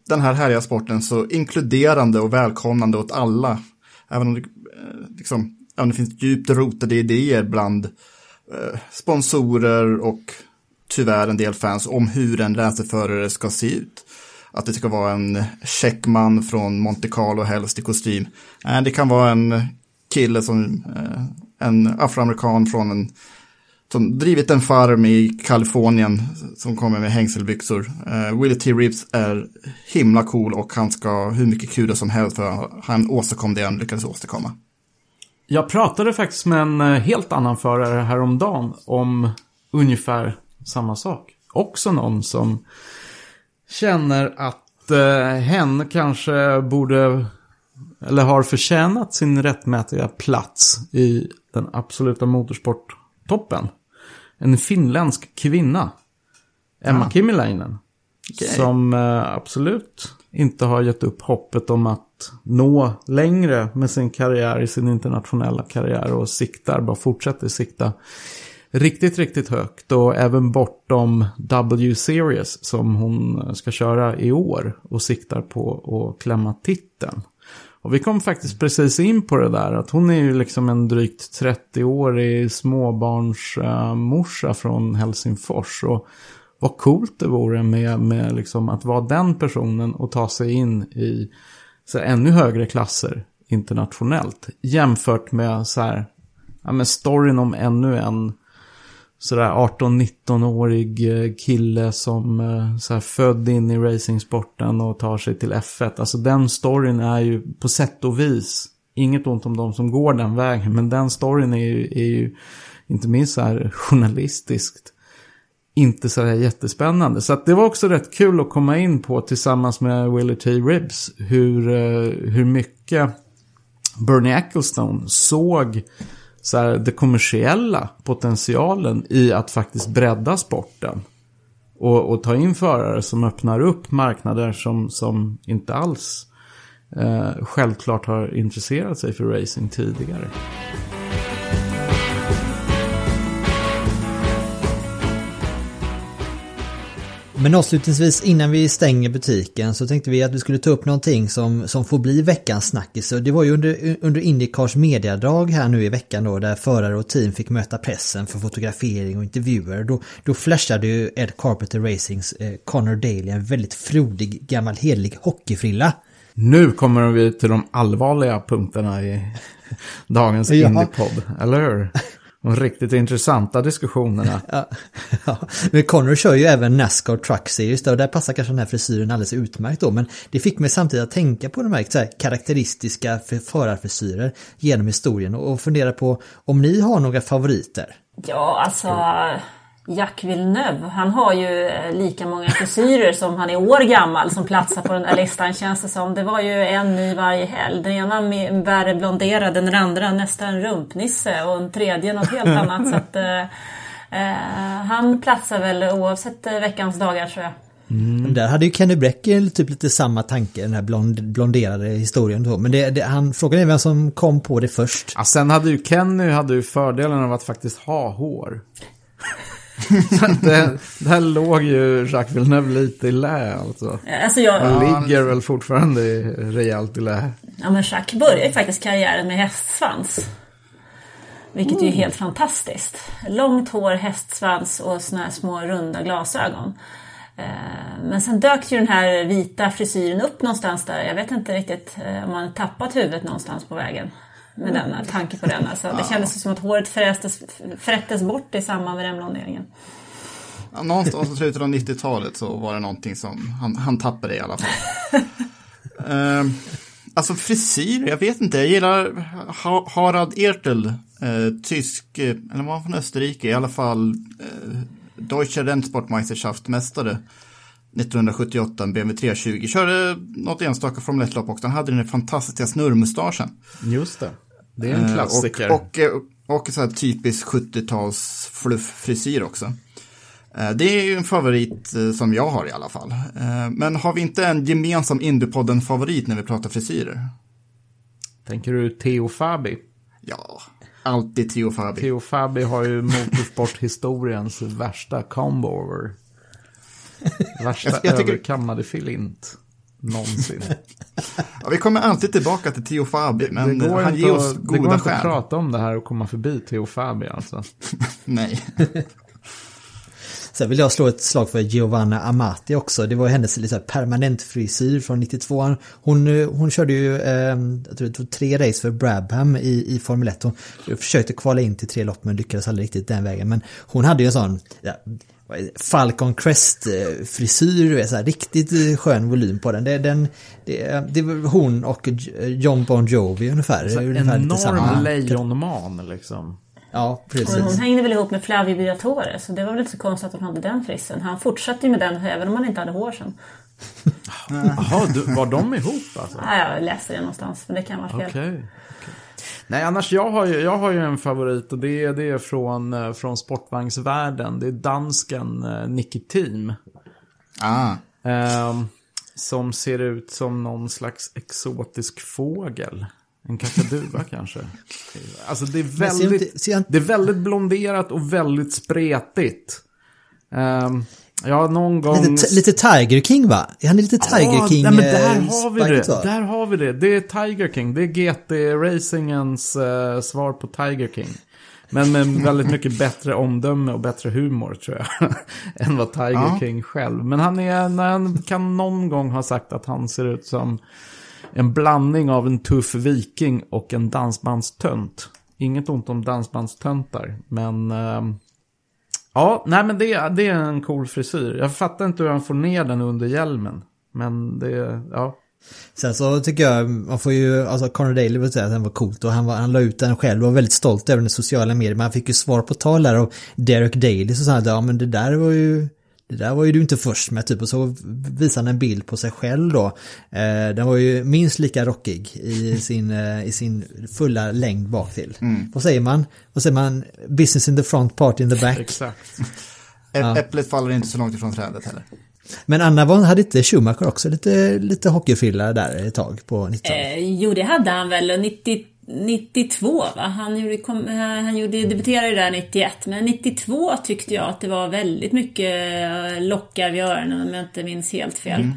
den här härliga sporten så inkluderande och välkomnande åt alla. Även om det, eh, liksom, även om det finns djupt rotade idéer bland eh, sponsorer och tyvärr en del fans om hur en racerförare ska se ut. Att det ska vara en checkman från Monte Carlo helst i kostym. Eh, det kan vara en kille som, eh, en afroamerikan från en som drivit en farm i Kalifornien som kommer med hängselbyxor. Uh, Willie T. Reeves är himla cool och han ska ha hur mycket kul som helst för han åstadkom det han lyckades åstadkomma. Jag pratade faktiskt med en helt annan förare häromdagen om ungefär samma sak. Också någon som känner att eh, hen kanske borde eller har förtjänat sin rättmätiga plats i den absoluta motorsporttoppen. En finländsk kvinna. Emma Ah. Kimiläinen. Okej. Som eh, absolut inte har gett upp hoppet om att nå längre med sin karriär, i sin internationella karriär och siktar, bara fortsätter sikta riktigt, riktigt högt och även bortom W-series som hon ska köra i år och siktar på att klämma titeln. Och vi kom faktiskt precis in på det där att hon är ju liksom en drygt 30-årig småbarnsmorsa från Helsingfors. Och vad coolt det vore med, med liksom att vara den personen och ta sig in i så här, ännu högre klasser internationellt. Jämfört med så här, ja, men storyn om ännu en sådär 18-19-årig eh, kille som eh, född in i racingsporten och tar sig till F1. Alltså den storyn är ju på sätt och vis, inget ont om de som går den vägen, men den storyn är ju, är ju inte minst så här journalistiskt inte så här jättespännande. Så att det var också rätt kul att komma in på tillsammans med Willie T. Ribbs hur, eh, hur mycket Bernie Ecclestone såg så här, det kommersiella potentialen i att faktiskt bredda sporten. Och, och ta in förare som öppnar upp marknader som, som inte alls eh, självklart har intresserat sig för racing tidigare. Men avslutningsvis innan vi stänger butiken så tänkte vi att vi skulle ta upp någonting som, som får bli veckans snackis. Och Det var ju under, under Indycars mediadag här nu i veckan då där förare och team fick möta pressen för fotografering och intervjuer. Då, då flashade ju Ed Carpenter Racings eh, Connor Daly en väldigt frodig gammal hederlig hockeyfrilla. Nu kommer vi till de allvarliga punkterna i dagens Ja. Indiepodd, eller hur? De riktigt intressanta diskussionerna. Ja, ja. Men Connor kör ju även Nascar Truck Series där, och där passar kanske den här frisyren alldeles utmärkt då. Men det fick mig samtidigt att tänka på de här, så här karaktäristiska för- förarfrisyrer genom historien och, och fundera på om ni har några favoriter. Ja, alltså Jacques Villeneuve, han har ju eh, lika många frisyrer som han är år gammal som platsar på den här listan känns det som. Det var ju en ny varje helg. Den ena med- värre blonderad än den andra nästan rumpnisse och en tredje något helt annat. Så att, eh, eh, han platsar väl oavsett eh, veckans dagar tror jag. Men Där hade ju Kenny Bräck eh, typ lite samma tanke, den här blond, blonderade historien. Då. Men det, det, han, frågan är vem som kom på det först. Ja, sen hade ju Kenny hade ju fördelen av att faktiskt ha hår. Så det, där låg ju Jacques Villeneuve lite i lä alltså. Alltså jag, Han ligger väl fortfarande i- rejält i lä. Ja men Jacques började ju faktiskt karriären med hästsvans. Vilket ju är helt fantastiskt. Långt hår, hästsvans och såna här små runda glasögon. Eh, Men sen dök ju den här vita frisyren upp någonstans där. Jag vet inte riktigt eh, om han tappat huvudet någonstans på vägen. Med denna tanke på den. Alltså, det kändes som att håret frästes, frättes bort i samband med den blonderingen. Ja, någonstans i slutet av 90-talet så var det någonting som han, han tappade i alla fall. uh, alltså frisyr, jag vet inte. Jag gillar ha Harald Ertel, eh, tysk, eh, eller var han från Österrike, i alla fall eh, Deutsche Rennsportmeisterschaft-mästare 1978, en BMW 320. Körde något enstaka Formel 1-lopp också. Han hade den fantastiska snurrmustaschen. Just det. Det är en Eh, klassiker. Och, och, eh, och så här typisk 70-tals flufffrisyr också. Eh, Det är ju en favorit eh, som jag har i alla fall. Eh, Men har vi inte en gemensam Indiepodden-favorit när vi pratar frisyrer? Tänker du Theo Fabi? Ja, alltid Theo Fabi. Theo Fabi har ju motorsporthistoriens värsta combover. Värsta Jag- jag tycker- överkammade filint någonsin. Ja, vi kommer alltid tillbaka till Theo Fabi, men det går han inte, ger oss att, det går goda inte att skäl. prata om det här och komma förbi Theo Fabi alltså. Nej. Sen vill jag slå ett slag för Giovanna Amati också. Det var hennes här permanent frisyr från 92. Hon, eh, hon körde ju eh, jag tror det var tre race för Brabham i, i Formel 1. Hon försökte kvala in till tre lopp men lyckades aldrig riktigt den vägen. Men hon hade ju en sån ja? Falcon Crest eh, frisyr, du vet, så här, riktigt eh, skön volym på den. Det, den det, det var hon och John Bon Jovi ungefär. Så ungefär enorm lejonman liksom. Ja, Och hon precis. hängde väl ihop med Flavio Briatore så det var väl inte så konstigt att hon hade den frissen. Han fortsatte ju med den även om han inte hade hår sen. Jaha, du, var de ihop alltså? Ja, jag läste det någonstans men det kan vara fel. Okej. Nej, annars jag har, ju, jag har ju en favorit och det, är- det är från, eh, från sportvagnsvärlden. Det är dansken eh, Nicky Team. Ah, Ehm, som ser ut som någon slags exotisk fågel. En kakadua kanske. Alltså det är väldigt, inte- han- det är väldigt blonderat och väldigt spretigt. Um, har någon gång... Lite, lite Tiger King va? Han är lite Tiger Ja, King nej, men där eh, har vi det. va? Där har vi det. Det är Tiger King. Det är GT-racingens eh, svar på Tiger King. Men med väldigt mycket bättre omdöme och bättre humor tror jag. än vad Tiger Ja. King själv. Men han, är, när han kan någon gång ha sagt att han ser ut som en blandning av en tuff viking och en dansbandstönt. Inget ont om dansbandstöntar, men... ehm, Ja, nej men det, det är en cool frisyr. Jag fattar inte hur han får ner den under hjälmen. Men det, ja. Sen så tycker jag, man får ju, alltså Conor Daly vill säga att den var coolt och han, var, han la ut den själv och var väldigt stolt över den i sociala medier. Men han fick ju svar på tal där av Derek Daly så sa han att ja men det där var ju, det där var ju du inte först med typ och så visade han en bild på sig själv då. Eh, den var ju minst lika rockig i sin, eh, i sin fulla längd bak till. Vad säger man? Vad säger man? Business in the front, party in the back. Exakt. Ä- Äpplet faller inte så långt ifrån trädet heller. Men Anna, var, hade inte Schumacher också lite, lite hockeyfrilla där ett tag på 90-talet? Eh, jo, det hade han väl 90, 92 va? Han, gjorde, kom, han gjorde, debuterade där 91. Men 92 tyckte jag att det var väldigt mycket eh, lockar vid öronen om jag inte minns helt fel.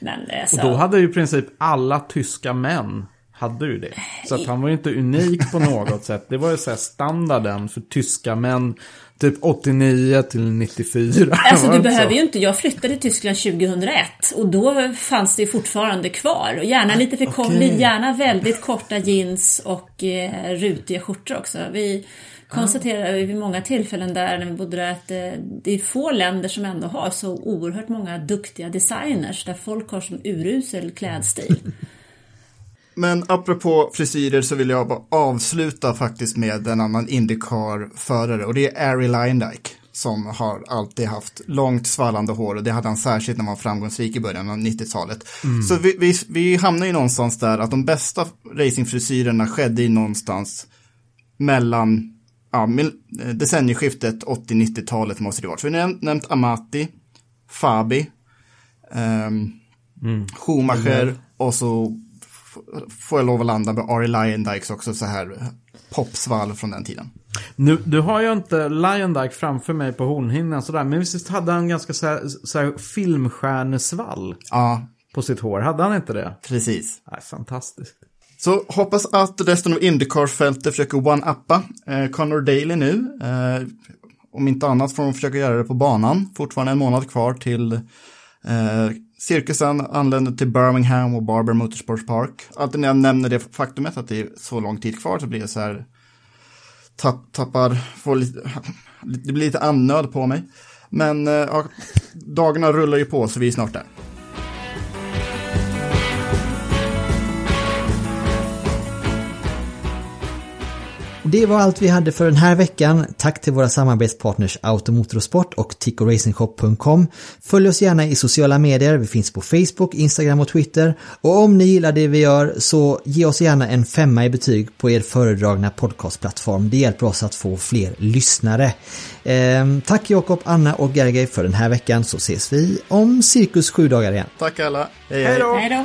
Men eh, så, Och då hade ju i princip alla tyska män hade ju det. Så att han var ju inte unik på något sätt. Det var ju så här standarden för tyska män typ 89 till 94. Alltså du behöver ju inte, jag flyttade till Tyskland 2001 och då fanns det fortfarande kvar. Och gärna lite för Okej. gärna väldigt korta jeans och eh, rutiga skjortor också. Vi konstaterade vid många tillfällen där när vi bodde där att eh, det är få länder som ändå har så oerhört många duktiga designers där folk har som urusel klädstil. Men apropå frisyrer så vill jag bara avsluta faktiskt med en annan Indycar-förare och det är Ari Lindike som har alltid haft långt svallande hår och det hade han särskilt när han var framgångsrik i början av 90-talet. Så vi, vi, vi hamnar ju någonstans där att de bästa racingfrisyrerna skedde i någonstans mellan ja, eh, decennieskiftet 80-90-talet måste det vara. Så vi har nämnt, nämnt Amati, Fabi, ehm, Schumacher och så får jag lov att landa med Ari Lyondikes också så här popsvall från den tiden. Nu, du har ju inte Lion framför mig på hornhinnan sådär, men visst hade han ganska så här, så här filmstjärnesvall Ja, på sitt hår? Hade han inte det? precis. Nej, fantastiskt. Så hoppas att resten av Indycar-fältet försöker one-uppa eh, Connor Daly nu. Eh, om inte annat får de försöka göra det på banan. Fortfarande en månad kvar till eh, cirkusen anländer till Birmingham och Barber Motorsports Park. Alltid när jag nämner det faktumet att det är så lång tid kvar så blir det så här tapp, tappar, får lite, det blir lite annöd på mig. Men eh, ja, dagarna rullar ju på så vi är snart där. Det var allt vi hade för den här veckan. Tack till våra samarbetspartners Automotorsport och TicoRacingShop.com. Följ oss gärna i sociala medier. Vi finns på Facebook, Instagram och Twitter. Och om ni gillar det vi gör så ge oss gärna en femma i betyg på er föredragna podcastplattform. Det hjälper oss att få fler lyssnare. Ehm, tack Jakob, Anna och Gergej för den här veckan så ses vi om cirkus sju dagar igen. Tack alla. hej. Hej då! Hej då!